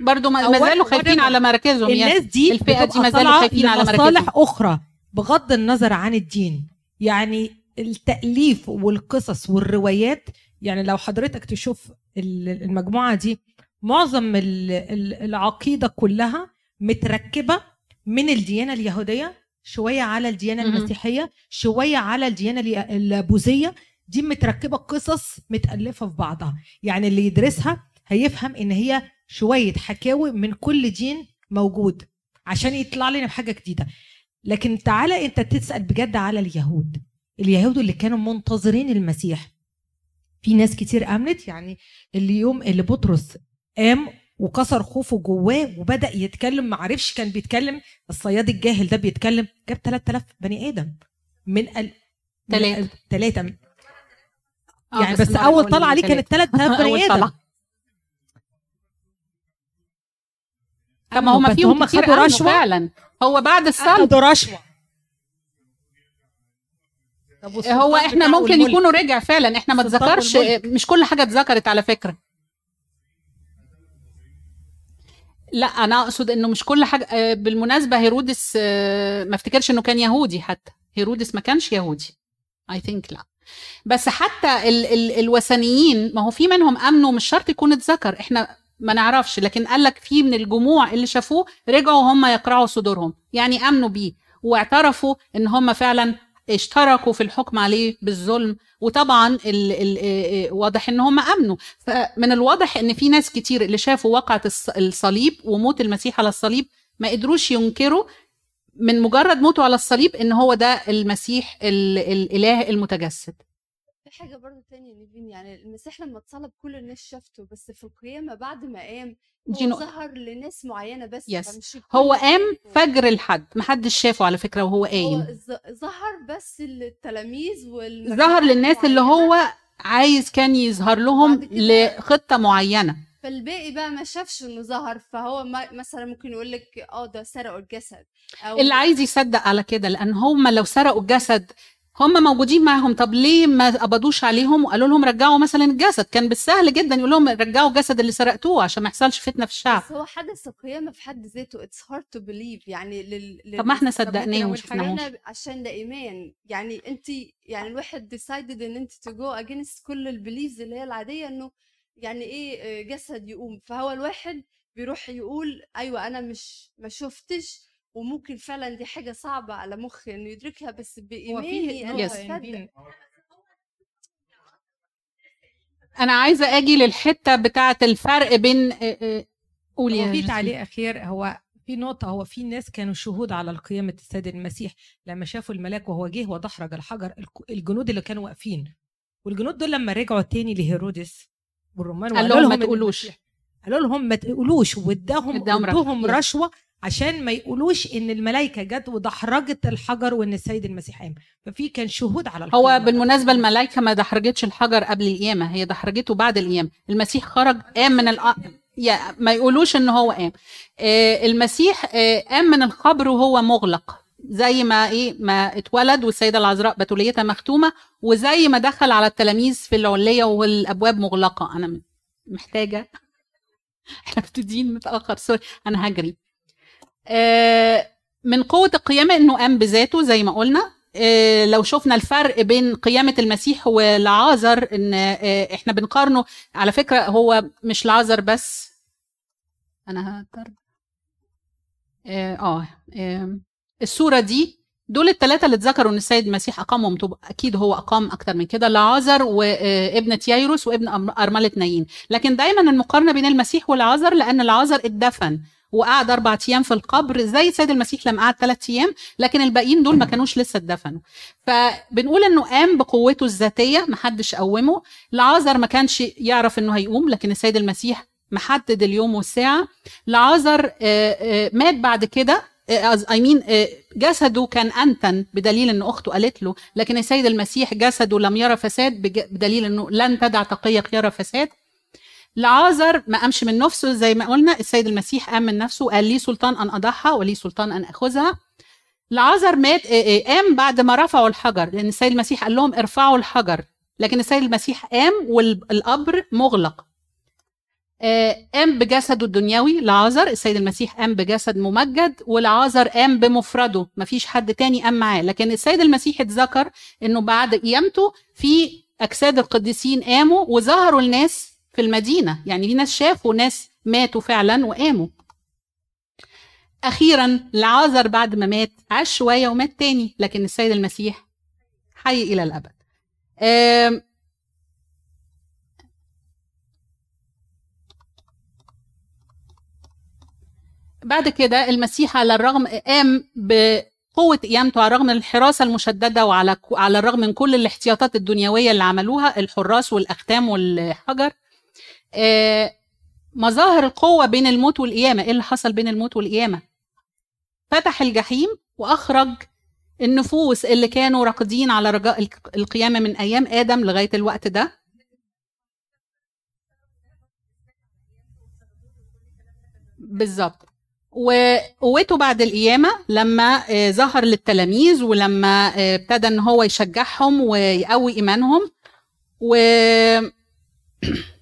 [SPEAKER 1] برضو ما زالوا خايفين على مراكزهم
[SPEAKER 3] الناس دي
[SPEAKER 1] الفئة دي ما زالوا خايفين على مراكزهم.
[SPEAKER 3] أخرى. بغض النظر عن الدين. يعني التأليف والقصص والروايات يعني لو حضرتك تشوف ال- المجموعة دي معظم ال- ال- العقيدة كلها متركبة من الديانة اليهودية شوية على الديانة
[SPEAKER 1] مهم.
[SPEAKER 3] المسيحية شوية على الديانة الي- البوذية. دي متركبة قصص متألفة في بعضها. يعني اللي يدرسها هيفهم إن هي شوية حكاوي من كل دين موجود عشان يطلع لنا بحاجة جديدة. لكن تعالى انت تسأل بجد على اليهود. اليهود اللي كانوا منتظرين المسيح. في ناس كتير آمنت يعني اليوم اللي بطرس قام وكسر خوفه جواه وبدأ يتكلم ما عرفش كان بيتكلم الصياد الجاهل ده بيتكلم جاب 3000 بني آدم من ال...
[SPEAKER 1] تلاتة.
[SPEAKER 3] ثلاثة
[SPEAKER 1] آه،
[SPEAKER 3] يعني بس,
[SPEAKER 1] المرة أول
[SPEAKER 3] طلعة عليه. كانت 3000
[SPEAKER 1] أول
[SPEAKER 3] بني
[SPEAKER 1] آدم. طب ما هم فيهم
[SPEAKER 3] هم خدوا رشوة.
[SPEAKER 1] فعلا. هو بعد الصلب.
[SPEAKER 3] خدوا رشوة.
[SPEAKER 1] هو
[SPEAKER 3] إحنا
[SPEAKER 1] ممكن
[SPEAKER 3] والملك؟
[SPEAKER 1] يكونوا رجع فعلا. إحنا ما اتذكرش. مش كل حاجة اتذكرت على فكرة. لا أنا أقصد إنه مش كل حاجة آه، بالمناسبة هيرودس آه، ما افتكرش إنه كان يهودي حتى. هيرودس ما كانش يهودي. اي ثينك لا. بس حتى ال ال الوثنيين ما هو في منهم امنوا مش شرط يكون اتذكر. إحنا ما نعرفش لكن قال لك في من الجموع اللي شافوه رجعوا هم يقرعوا صدورهم يعني آمنوا بيه واعترفوا إن هم فعلا اشتركوا في الحكم عليه بالظلم وطبعا ال ال اه- واضح إن هم آمنوا. فمن الواضح إن في ناس كتير اللي شافوا واقعة الص- الصليب وموت المسيح على الصليب ما قدروش ينكروا من مجرد موته على الصليب إن هو ده المسيح ال- الإله المتجسد.
[SPEAKER 8] في حاجة برضو تانية نيفين يعني المسيح لما اتصلب كل الناس شافته بس في القيامة بعد ما قام هو ظهر لناس معينة بس
[SPEAKER 1] يس. هو قام. فجر الحد محدش شافه على فكرة وهو
[SPEAKER 8] هو
[SPEAKER 1] قايم
[SPEAKER 8] ظهر بس للتلاميذ وال
[SPEAKER 1] ظهر للناس اللي هو عايز كان يظهر لهم لخطة معينة
[SPEAKER 8] فالباقي بقى ما شافش إنه ظهر فهو ما مثلا ممكن يقول لك آه ده سرقوا الجسد أو
[SPEAKER 1] اللي عايز يصدق على كده لأن هم لو سرقوا الجسد هم موجودين معاهم. طب ليه ما قبضوش عليهم وقالوا لهم رجعوا مثلا الجسد؟ كان بالسهل جدا يقول لهم رجعوا الجسد اللي سرقتوه عشان ما يحصلش فتنة في الشعب.
[SPEAKER 8] بس هو حدث القيامة في حد ذاته. It's hard to believe. يعني لل... لل...
[SPEAKER 1] طب ما
[SPEAKER 8] إحنا
[SPEAKER 1] صدقناه
[SPEAKER 8] أنا عشان ده إيمان. يعني انت يعني الواحد decided إن أنت to go against كل البيليفز اللي هي العادية إنه يعني إيه آه، جسد يقوم. فهو الواحد بيروح يقول أيوه أنا مش ما شفتش وممكن فعلا دي حاجة صعبة على مخي إنه يدركها بس بايماني
[SPEAKER 3] أنا
[SPEAKER 8] بصدق
[SPEAKER 3] نبيل،
[SPEAKER 1] أنا عايزة آجي للحتة بتاعة الفرق بين قولي
[SPEAKER 3] هو في. تعليق أخير هو في نقطة هو في ناس كانوا شهود على قيامة السيد المسيح لما شافوا الملاك وهو جه ودحرج الحجر الجنود اللي كانوا واقفين والجنود دول لما رجعوا تاني لهيرودس والرومان
[SPEAKER 1] قال
[SPEAKER 3] وقالوا
[SPEAKER 1] لهم ما تقولوش.
[SPEAKER 3] قالوا لهم ما تقولوش واداهم
[SPEAKER 1] اداهم رشوة.
[SPEAKER 3] عشان ما يقولوش إن الملائكة جت ودحرجت الحجر وإن السيد المسيح قام. ففي كان شهود على
[SPEAKER 1] هو
[SPEAKER 3] القيامة.
[SPEAKER 1] بالمناسبة الملائكة ما دحرجتش الحجر قبل القيامة هي دحرجته بعد القيامة. المسيح خرج قام من الأ... يا ما يقولوش إن هو قام. آه المسيح آه قام من القبر وهو مغلق. زي ما إيه ما اتولد والسيدة العذراء بتوليتها مختومة وزي ما دخل على التلاميذ في العليه والأبواب مغلقة. أنا محتاجة. إحنا مبتدئين متأخر. سوري أنا هجري. آه من قوة القيامة إنه قام بذاته زي ما قلنا. آه، لو شفنا الفرق بين قيامة المسيح ولعازر إن آه، إحنا بنقارنه على فكرة هو مش لعازر بس. أنا هقدر آه آه، آه، الصورة دي دول الثلاثة اللي اتذكروا إن السيد المسيح أقامهم طب أكيد هو أقام أكتر من كده. لعازر وابنة يايروس وابن أرملة نايين. لكن دايما المقارنة بين المسيح والعازر لأن العازر اتدفن. وقعد أربع أيام في القبر زي السيد المسيح لما قعد ثلاث أيام لكن الباقيين دول ما كانوش لسه اتدفنوا. فبنقول إنه قام بقوته الذاتية محدش قومه. لعازر ما كانش يعرف إنه هيقوم لكن السيد المسيح محدد اليوم والساعة. لعازر آه، آه، مات بعد كده. اي مين جسده كان أنتن بدليل إن أخته قالت له لكن السيد المسيح جسده لم يرى فساد بدليل إنه لن تدع تقيك يرى فساد. لعازر ما قامش من نفسه زي ما قلنا السيد المسيح قام من نفسه قال لي سلطان أن اضعها ولي سلطان أن أخذها. لعازر مات قام بعد ما رفعوا الحجر لأن السيد المسيح قال لهم ارفعوا الحجر لكن السيد المسيح قام والقبر مغلق. قام بجسده الدنيوي لعازر السيد المسيح قام بجسد ممجد ولعازر قام بمفرده مفيش حد تاني قام معاه. لكن السيد المسيح اتذكر إنه بعد قيامته في أجساد القديسين قاموا وظهروا الناس في المدينة. يعني في ناس شافوا ناس ماتوا فعلا وقاموا. أخيرا لعازر بعد ما مات عاش شوية ومات تاني لكن السيد المسيح حي إلى الأبد. آم، بعد كده المسيح على الرغم قام بقوة قيامته على الرغم من الحراسة المشددة وعلى على الرغم من كل الاحتياطات الدنيوية اللي عملوها الحراس والأختام والحجر. مظاهر القوة بين الموت والقيامة. إيه اللي حصل بين الموت والقيامة؟ فتح الجحيم وأخرج النفوس اللي كانوا راقدين على رجاء الق- القيامة من أيام آدم لغاية الوقت ده. بالظبط. وقوته بعد القيامة لما آه، ظهر للتلاميذ ولما آه، ابتدى إن هو يشجعهم ويقوي إيمانهم. و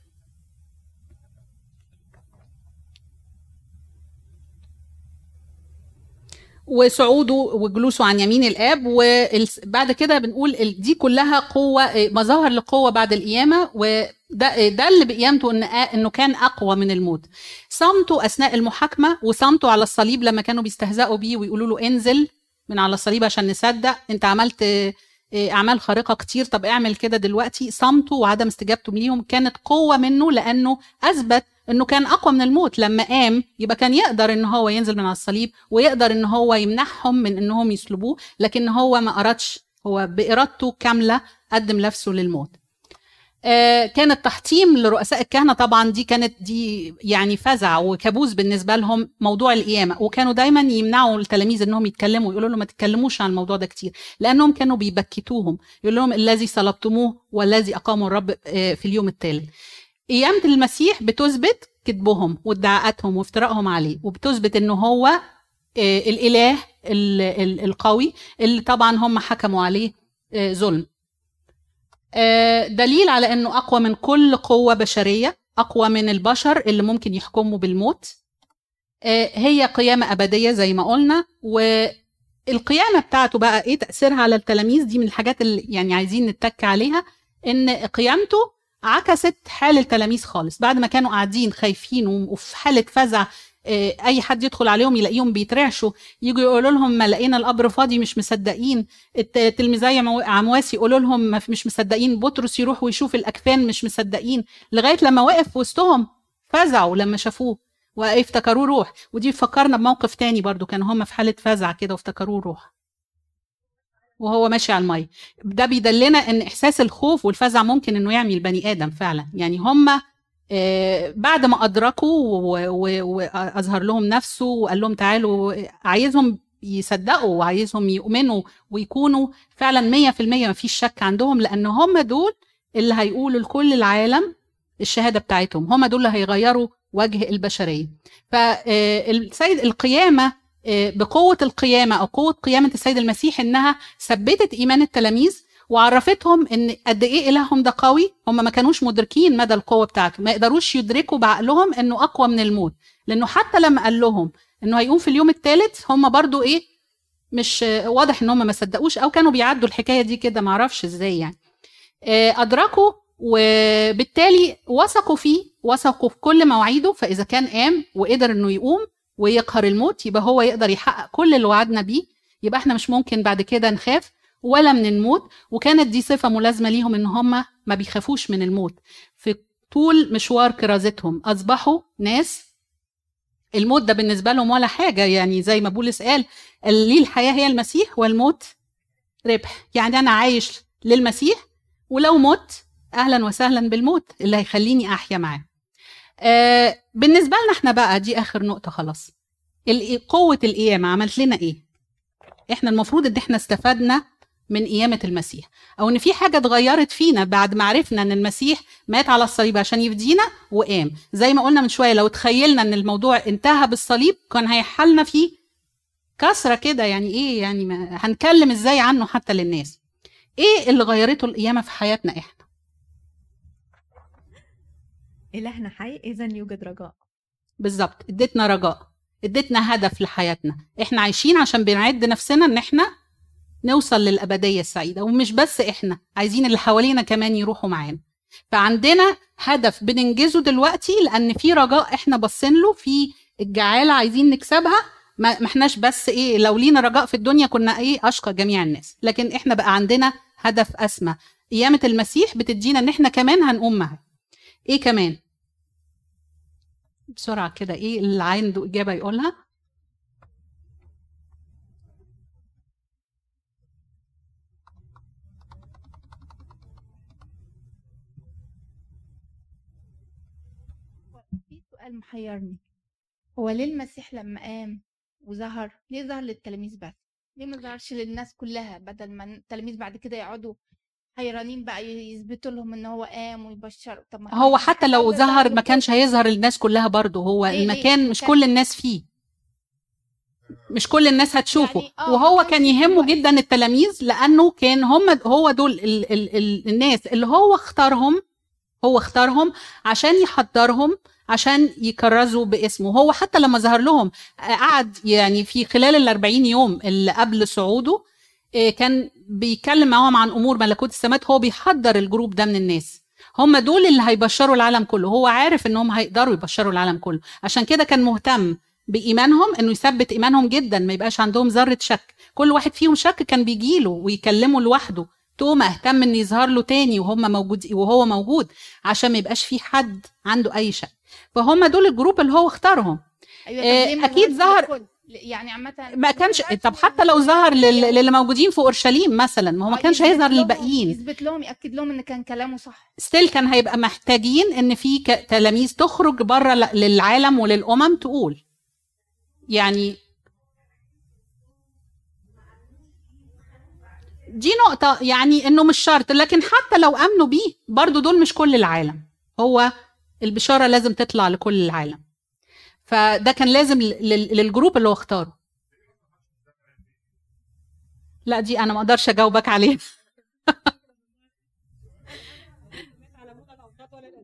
[SPEAKER 1] وصعوده وجلوسه عن يمين الآب وبعد كده بنقول دي كلها قوة آه، مظاهر لقوة بعد القيامة وده ده اللي بقيامته إن إنه كان أقوى من الموت. صمته أثناء المحاكمة وصمته على الصليب لما كانوا بيستهزئوا بيه ويقولوا له انزل من على الصليب عشان نصدق. أنت عملت آه، آه، أعمال خارقة كتير طب اعمل كده دلوقتي. صمته وعدم استجابته ليهم كانت قوة منه لأنه أثبت إنه كان أقوى من الموت. لما قام يبقى كان يقدر إن هو ينزل من على الصليب ويقدر إن هو يمنعهم من إنهم يصلبوه لكن هو ما أرادش هو بإرادته كاملة قدم نفسه للموت. آه، كان التحطيم لرؤساء الكهنة طبعا دي كانت دي يعني فزع وكابوس بالنسبة لهم موضوع القيامة. وكانوا دايما يمنعوا التلاميذ إنهم يتكلموا يقولوا لهم ما تتكلموش عن الموضوع ده كتير. لأنهم كانوا بيبكتوهم. يقول لهم الذي صلبتموه والذي أقامه الرب آه، في اليوم الثالث قيامة المسيح بتثبت كذبهم وادعاءاتهم وافتراءهم عليه وبتثبت إنه هو آه، الإله ال- ال- القوي اللي طبعا هم حكموا عليه آه، ظلم. آه، دليل على إنه أقوى من كل قوة بشرية أقوى من البشر اللي ممكن يحكموا بالموت هي قيامة أبدية زي ما قلنا والقيامة بتاعته بقى إيه تأثيرها على التلاميذ؟ دي من الحاجات اللي يعني عايزين نتك عليها إن قيامته عكست حال التلاميذ خالص. بعد ما كانوا قاعدين خايفين وفي حالة فزع آه، أي حد يدخل عليهم يلاقيهم بيترعشوا يجوا يقولوا لهم ما لقينا القبر فاضي مش مصدقين. الت- التلميذي عمو- عمواس يقولوا لهم مش مصدقين. بطرس يروح ويشوف الأكفان مش مصدقين. لغاية لما وقف وسطهم فزعوا لما شافوه وإفتكروه روح. ودي فكرنا بموقف تاني برضو كانوا هم في حالة فزع كده وافتكروه روح. وهو ماشي على الميه ده بيدلنا إن إحساس الخوف والفزع ممكن إنه يعمي البني آدم فعلا. يعني هم آه، بعد ما أدركوا واظهر لهم نفسه وقال لهم تعالوا عايزهم يصدقوا وعايزهم يؤمنوا ويكونوا فعلا 100% ما فيش شك عندهم لأن هم دول اللي هيقولوا لكل العالم الشهادة بتاعتهم. هم دول اللي هيغيروا وجه البشرية. فالسيد القيامة آه، بقوة القيامة أو قوة قيامة السيد المسيح إنها ثبتت إيمان التلاميذ وعرفتهم إن قد إيه إلههم ده قوي هم ما كانوش مدركين مدى القوة بتاعته ما يقدروش يدركوا بعقلهم إنه أقوى من الموت لأنه حتى لما قال لهم إنه هيقوم في اليوم الثالث هم برضو إيه مش واضح إن هم ما صدقوش أو كانوا بيعدوا الحكاية دي كده ما أعرفش إزاي يعني. آه، أدركوا وبالتالي وثقوا فيه وثقوا في كل مواعيده فإذا كان قام وقدر إنه يقوم ويقهر الموت يبقى هو يقدر يحقق كل اللي وعدنا بيه يبقى إحنا مش ممكن بعد كده نخاف ولا من الموت. وكانت دي صفة ملازمة ليهم إن هم ما بيخافوش من الموت. في طول مشوار كرازتهم أصبحوا ناس الموت ده بالنسبة لهم ولا حاجة. يعني زي ما بولس قال ليه الحياة هي المسيح والموت ربح. يعني أنا عايش للمسيح ولو مت أهلا وسهلا بالموت اللي هيخليني أحيا معاه. آه بالنسبة لنا إحنا بقى دي آخر نقطة خلاص. قوة القيامه عملت لنا إيه؟ إحنا المفروض إن إحنا استفدنا من قيامه المسيح. أو إن في حاجة اتغيرت فينا بعد ما عرفنا إن المسيح مات على الصليب عشان يفدينا وقام. زي ما قلنا من شوية لو تخيلنا إن الموضوع انتهى بالصليب كان هيحلنا فيه كسرة كده. يعني إيه؟ يعني هنكلم إزاي عنه حتى للناس؟ إيه اللي غيرته القيامه في حياتنا إحنا؟
[SPEAKER 6] إلهنا حي إذا يوجد رجاء.
[SPEAKER 1] بالظبط. إديتنا رجاء. إديتنا هدف لحياتنا. إحنا عايشين عشان بنعد نفسنا إن إحنا نوصل للأبدية السعيدة. ومش بس إحنا عايزين اللي حوالينا كمان يروحوا معانا. فعندنا هدف بننجزه دلوقتي لأن في رجاء إحنا باصين له في الجعالة عايزين نكسبها. ما إحناش بس إيه لو لينا رجاء في الدنيا كنا إيه أشقى جميع الناس. لكن إحنا بقى عندنا هدف أسمى. قيامه المسيح بتدينا إن إحنا كمان هنقوم معاه. إيه كمان؟ بسرعة كده إيه اللي عنده إجابة يقولها؟
[SPEAKER 9] في سؤال محيرني. هو ليه المسيح لما قام وظهر ليه ظهر للتلاميذ بس؟ ليه ما ظهرش للناس كلها بدل ما التلاميذ بعد كده يقعدوا حيرانين بقى يثبتوا لهم إن هو قام ويبشر طب ما
[SPEAKER 1] هو حتى لو ظهر ما. كانش هيظهر للناس كلها برضه هو
[SPEAKER 9] ليه- ليه؟
[SPEAKER 1] المكان مش
[SPEAKER 9] كان-
[SPEAKER 1] كل الناس فيه مش كل الناس هتشوفه
[SPEAKER 9] يعني آه،
[SPEAKER 1] وهو كان يهمه. جدا التلاميذ لأنه كان هم هو دول ال ال ال الناس اللي هو اختارهم هو اختارهم عشان يحضرهم عشان يكرزوا باسمه هو حتى لما ظهر لهم آه، قعد يعني في خلال ال 40 يوم اللي قبل صعوده آه، كان بيتكلم معاهم عن أمور ملكوت السماوات هو بيحضر ال group ده من الناس. هم دول اللي هيبشروا العالم كله. هو عارف إنهم هيقدروا يبشروا العالم كله. عشان كده كان مهتم بإيمانهم إنه يثبت إيمانهم جدا ما يبقاش عندهم ذرة شك. كل واحد فيهم شك كان بيجيله ويكلمه لوحده. توما اهتم ان يظهر له تاني وهم موجود وهو موجود عشان ما يبقاش في حد عنده أي شك. فهم دول ال group اللي هو اختارهم.
[SPEAKER 9] أيوة ظهرش
[SPEAKER 1] ظهر-؟
[SPEAKER 9] يعني عامة
[SPEAKER 1] ما كانش طب حتى لو ظهر لل- للي موجودين في أورشليم مثلا ما هو ما
[SPEAKER 9] آه،
[SPEAKER 1] كانش هيظهر للباقيين.
[SPEAKER 9] يثبت لهم يأكد لهم إن كان كلامه صح.
[SPEAKER 1] ستيل كان هيبقى محتاجين إن في ك- تلاميذ تخرج بره للعالم وللأمم تقول. يعني دي نقطة يعني إنه مش شرط لكن حتى لو آمنوا بيه برضو دول مش كل العالم. هو البشارة لازم تطلع لكل العالم. فده كان لازم لل- للجروب اللي هو اختاره. لا دي أنا ما أقدرش أجاوبك عليها.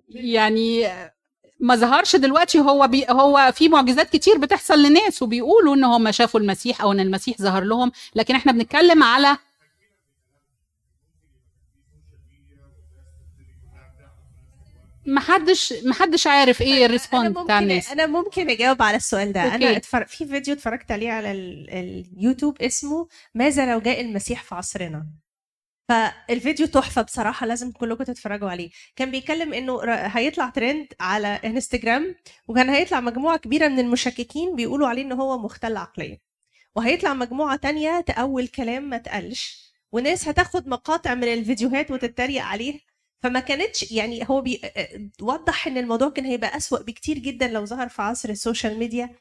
[SPEAKER 1] يعني ما ظهرش دلوقتي هو بي هو في معجزات كتير بتحصل لناس وبيقولوا إن هم شافوا المسيح أو إن المسيح ظهر لهم لكن إحنا بنتكلم على محدش محدش عارف إيه ال response
[SPEAKER 5] بتاع
[SPEAKER 1] الناس.
[SPEAKER 5] أنا ممكن أجاوب على السؤال ده.
[SPEAKER 1] okay.
[SPEAKER 5] أنا اتفرج في فيديو اتفرجت عليه على ال... اليوتيوب اسمه ماذا لو جاء المسيح في عصرنا فالفيديو تحفة بصراحة لازم كلكم تتفرجوا عليه. كان بيتكلم إنه هيطلع ترند على انستجرام وكان هيطلع مجموعة كبيرة من المشككين بيقولوا عليه إن هو مختل عقليا. وهيطلع مجموعة تانية تأول كلام ما تقلش. وناس هتاخد مقاطع من الفيديوهات وتتريق عليه. فما كانتش يعني هو بي... وضح إن الموضوع كان هيبقى أسوأ بكتير جدا لو ظهر في عصر ال social media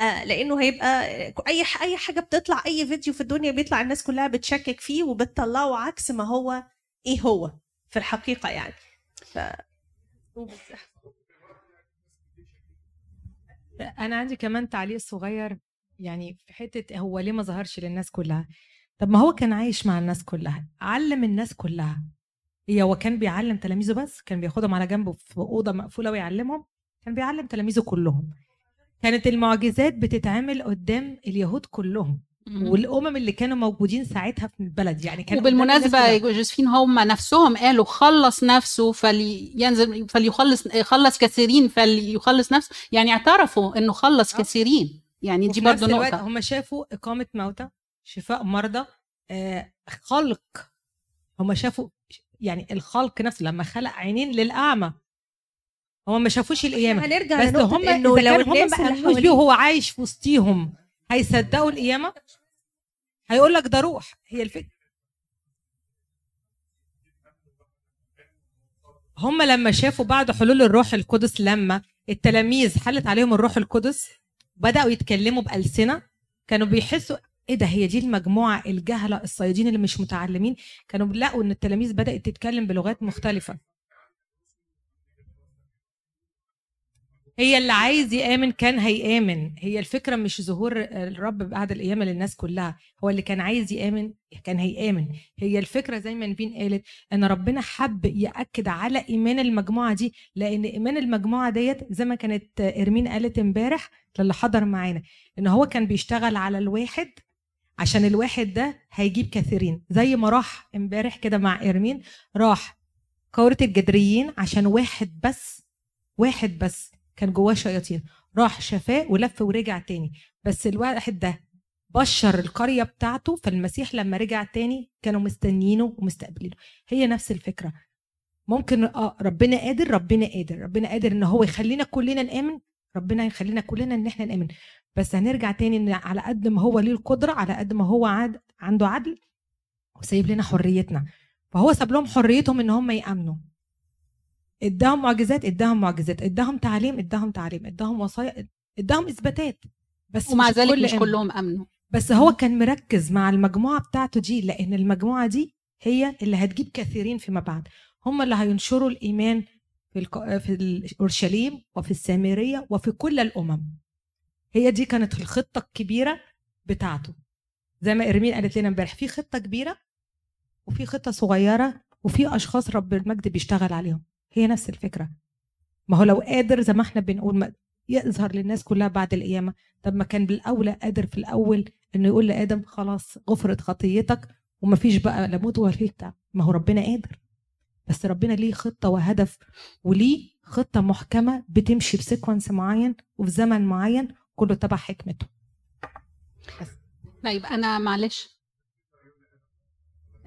[SPEAKER 5] لأنه هيبقى أي أي حاجة بتطلع أي فيديو في الدنيا بيطلع الناس كلها بتشكك فيه وبتطلعه عكس ما هو إيه هو في الحقيقة يعني. ف
[SPEAKER 3] أنا عندي كمان تعليق صغير يعني في حتة هو ليه ما ظهرش للناس كلها؟ طب ما هو كان عايش مع الناس كلها علم الناس كلها. هي هو كان بيعلم تلاميذه بس كان بياخدهم على جنبه في أوضة مقفولة ويعلمهم كان بيعلم تلاميذه كلهم. كانت المعجزات بتتعمل قدام اليهود كلهم والأمم اللي كانوا موجودين ساعتها في البلد يعني كان
[SPEAKER 1] وبالمناسبة يا جوزفين هم نفسهم قالوا خلص نفسه فلينزل فليخلص خلص كثيرين فليخلص نفسه يعني اعترفوا إنه خلص
[SPEAKER 3] آه.
[SPEAKER 1] كثيرين. يعني دي
[SPEAKER 3] الوقت
[SPEAKER 1] نقطة.
[SPEAKER 3] هم شافوا إقامة موتى شفاء مرضى آه، خلق. هم شافوا يعني الخلق نفسه لما خلق عينين للأعمى هم ما شافوش القيامة.
[SPEAKER 5] هنرجع
[SPEAKER 3] بس هم إذا
[SPEAKER 5] لو
[SPEAKER 3] هم ما
[SPEAKER 5] اللي
[SPEAKER 3] آمنوش بيه وهو عايش في وسطيهم هيصدقوا القيامة؟ هيقول لك ده روح هي الفكرة. هم لما شافوا بعد حلول الروح القدس لما التلاميذ حلت عليهم الروح القدس بدأوا يتكلموا بألسنة كانوا بيحسوا إيه ده؟ هي دي المجموعة الجهلة الصيادين اللي مش متعلمين؟ كانوا بيلاقوا ان التلاميذ بدأت تتكلم بلغات مختلفة. هي اللي عايز يآمن كان هيآمن. هي الفكرة مش ظهور الرب بعد القيامة للناس كلها. هو اللي كان عايز يآمن كان هيآمن. هي الفكرة زي ما نبين قالت إن ربنا حب يأكد على إيمان المجموعة دي لأن إيمان المجموعة ديت زي ما كانت إرمين قالت امبارح للي حضر معانا إن هو كان بيشتغل على الواحد عشان الواحد ده هيجيب كثيرين زي ما راح امبارح كده مع إرمين راح كورة الجدريين عشان واحد بس واحد بس كان جواه شياطين. راح شفاه ولف ورجع تاني. بس الواحد ده بشر القرية بتاعته فالمسيح لما رجع تاني كانوا مستنيينه ومستقبلينه. هي نفس الفكرة. ممكن آه ربنا قادر ربنا قادر. ربنا قادر إن هو يخلينا كلنا نآمن ربنا يخلينا كلنا إن إحنا نآمن. بس هنرجع تاني إن على قد ما هو ليه القدرة على قد ما هو عاد عنده عدل وسايب لنا حريتنا. فهو ساب لهم حريتهم إن هم يأمنوا. اداهم معجزات اداهم معجزات اداهم تعليم اداهم تعليم اداهم وصايا اداهم إثباتات. بس
[SPEAKER 1] ومع
[SPEAKER 3] مش
[SPEAKER 1] ذلك
[SPEAKER 3] الكل
[SPEAKER 1] مش. كلهم أمنوا.
[SPEAKER 3] بس هو كان مركز مع المجموعة بتاعته دي لأن المجموعة دي هي اللي هتجيب كثيرين فيما بعد. هم اللي هينشروا الإيمان في. في أورشليم وفي السامرية وفي كل الأمم. هي دي كانت الخطة الكبيرة بتاعته. زي ما إرمين قالت لنا امبارح في خطة كبيرة وفي خطة صغيرة وفي أشخاص رب المجد بيشتغل عليهم. هي نفس الفكرة. ما هو لو قادر زي ما إحنا بنقول ما يظهر للناس كلها بعد القيامة طب ما كان بالأولى قادر في الأول إنه يقول لآدم خلاص غفرت خطيتك ومفيش بقى لا موت ولا بتاع. ما هو ربنا قادر. بس ربنا ليه خطة وهدف وليه خطة محكمة بتمشي بسيكونس معين وفي زمن معين كله تبع حكمته.
[SPEAKER 1] لا يبقى أنا معلش.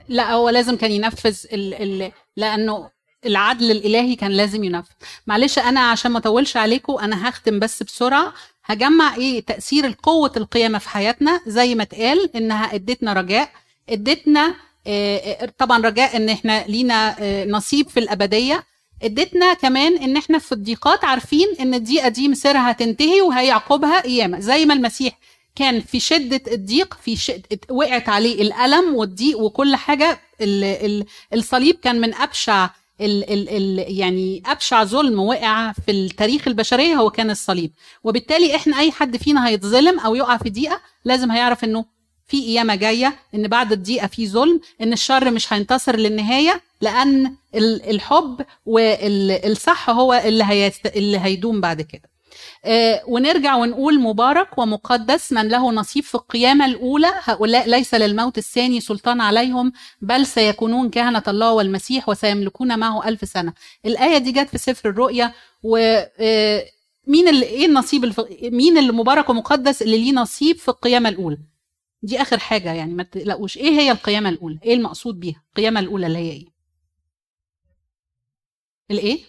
[SPEAKER 1] لا هو لازم كان ينفذ ال ال لأنه العدل الإلهي كان لازم ينفذ. معلش أنا عشان ما أطولش عليكم أنا هختم بس بسرعة. هجمع إيه؟ تأثير القوه القيامه في حياتنا زي ما اتقال إنها أدتنا رجاء. أدتنا آه، طبعا رجاء إن إحنا لينا آه، نصيب في الأبدية. ادتنا كمان إن إحنا في الضيقات عارفين إن الضيقة دي مصيرها هتنتهي وهيعقبها قيامة. زي ما المسيح كان في شدة الضيق في شد... وقعت عليه الألم والضيق وكل حاجة ال... ال... الصليب كان من أبشع ال ال ال يعني أبشع ظلم وقع في التاريخ البشرية هو كان الصليب. وبالتالي إحنا أي حد فينا هيتظلم أو يقع في ضيقة لازم هيعرف إنه في قيامة جاية إن بعد الضيقة في ظلم إن الشر مش هينتصر للنهاية. لأن ال- الحب والصح هو اللي هيست... اللي هيدوم بعد كده. آه، ونرجع ونقول مبارك ومقدس من له نصيب في القيامة الأولى. هؤلاء ليس للموت الثاني سلطان عليهم بل سيكونون كهنة الله والمسيح وسيملكون معه ألف سنة. الآية دي جت في سفر الرؤيا و آه، مين اللي إيه النصيب الف... مين اللي مبارك ومقدس اللي ليه نصيب في القيامة الأولى؟ دي آخر حاجة يعني ما تقلقوش. إيه هي القيامة الأولى؟ إيه المقصود بيها؟ القيامة الأولى اللي هي إيه؟ الإيه؟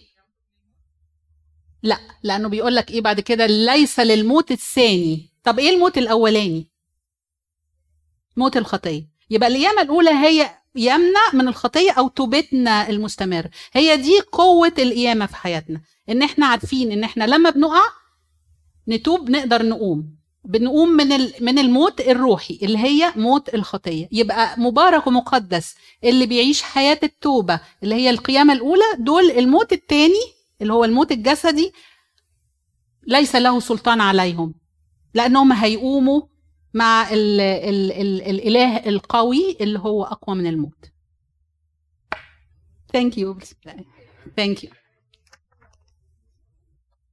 [SPEAKER 1] لا لأنه بيقول لك إيه بعد كده؟ ليس للموت الثاني. طب إيه الموت الأولاني؟ موت الخطية. يبقى القيامة الأولى هي يمنع من الخطية أو توبتنا المستمر. هي دي قوة القيامة في حياتنا. إن إحنا عارفين إن إحنا لما بنقع نتوب نقدر نقوم. بنقوم من من الموت الروحي اللي هي موت الخطية يبقى مبارك ومقدس اللي بيعيش حياة التوبة اللي هي القيامة الأولى دول الموت الثاني اللي هو الموت الجسدي ليس له سلطان عليهم لأنهم هيقوموا مع ال ال ال الإله القوي اللي هو أقوى من الموت. Thank you. Thank you.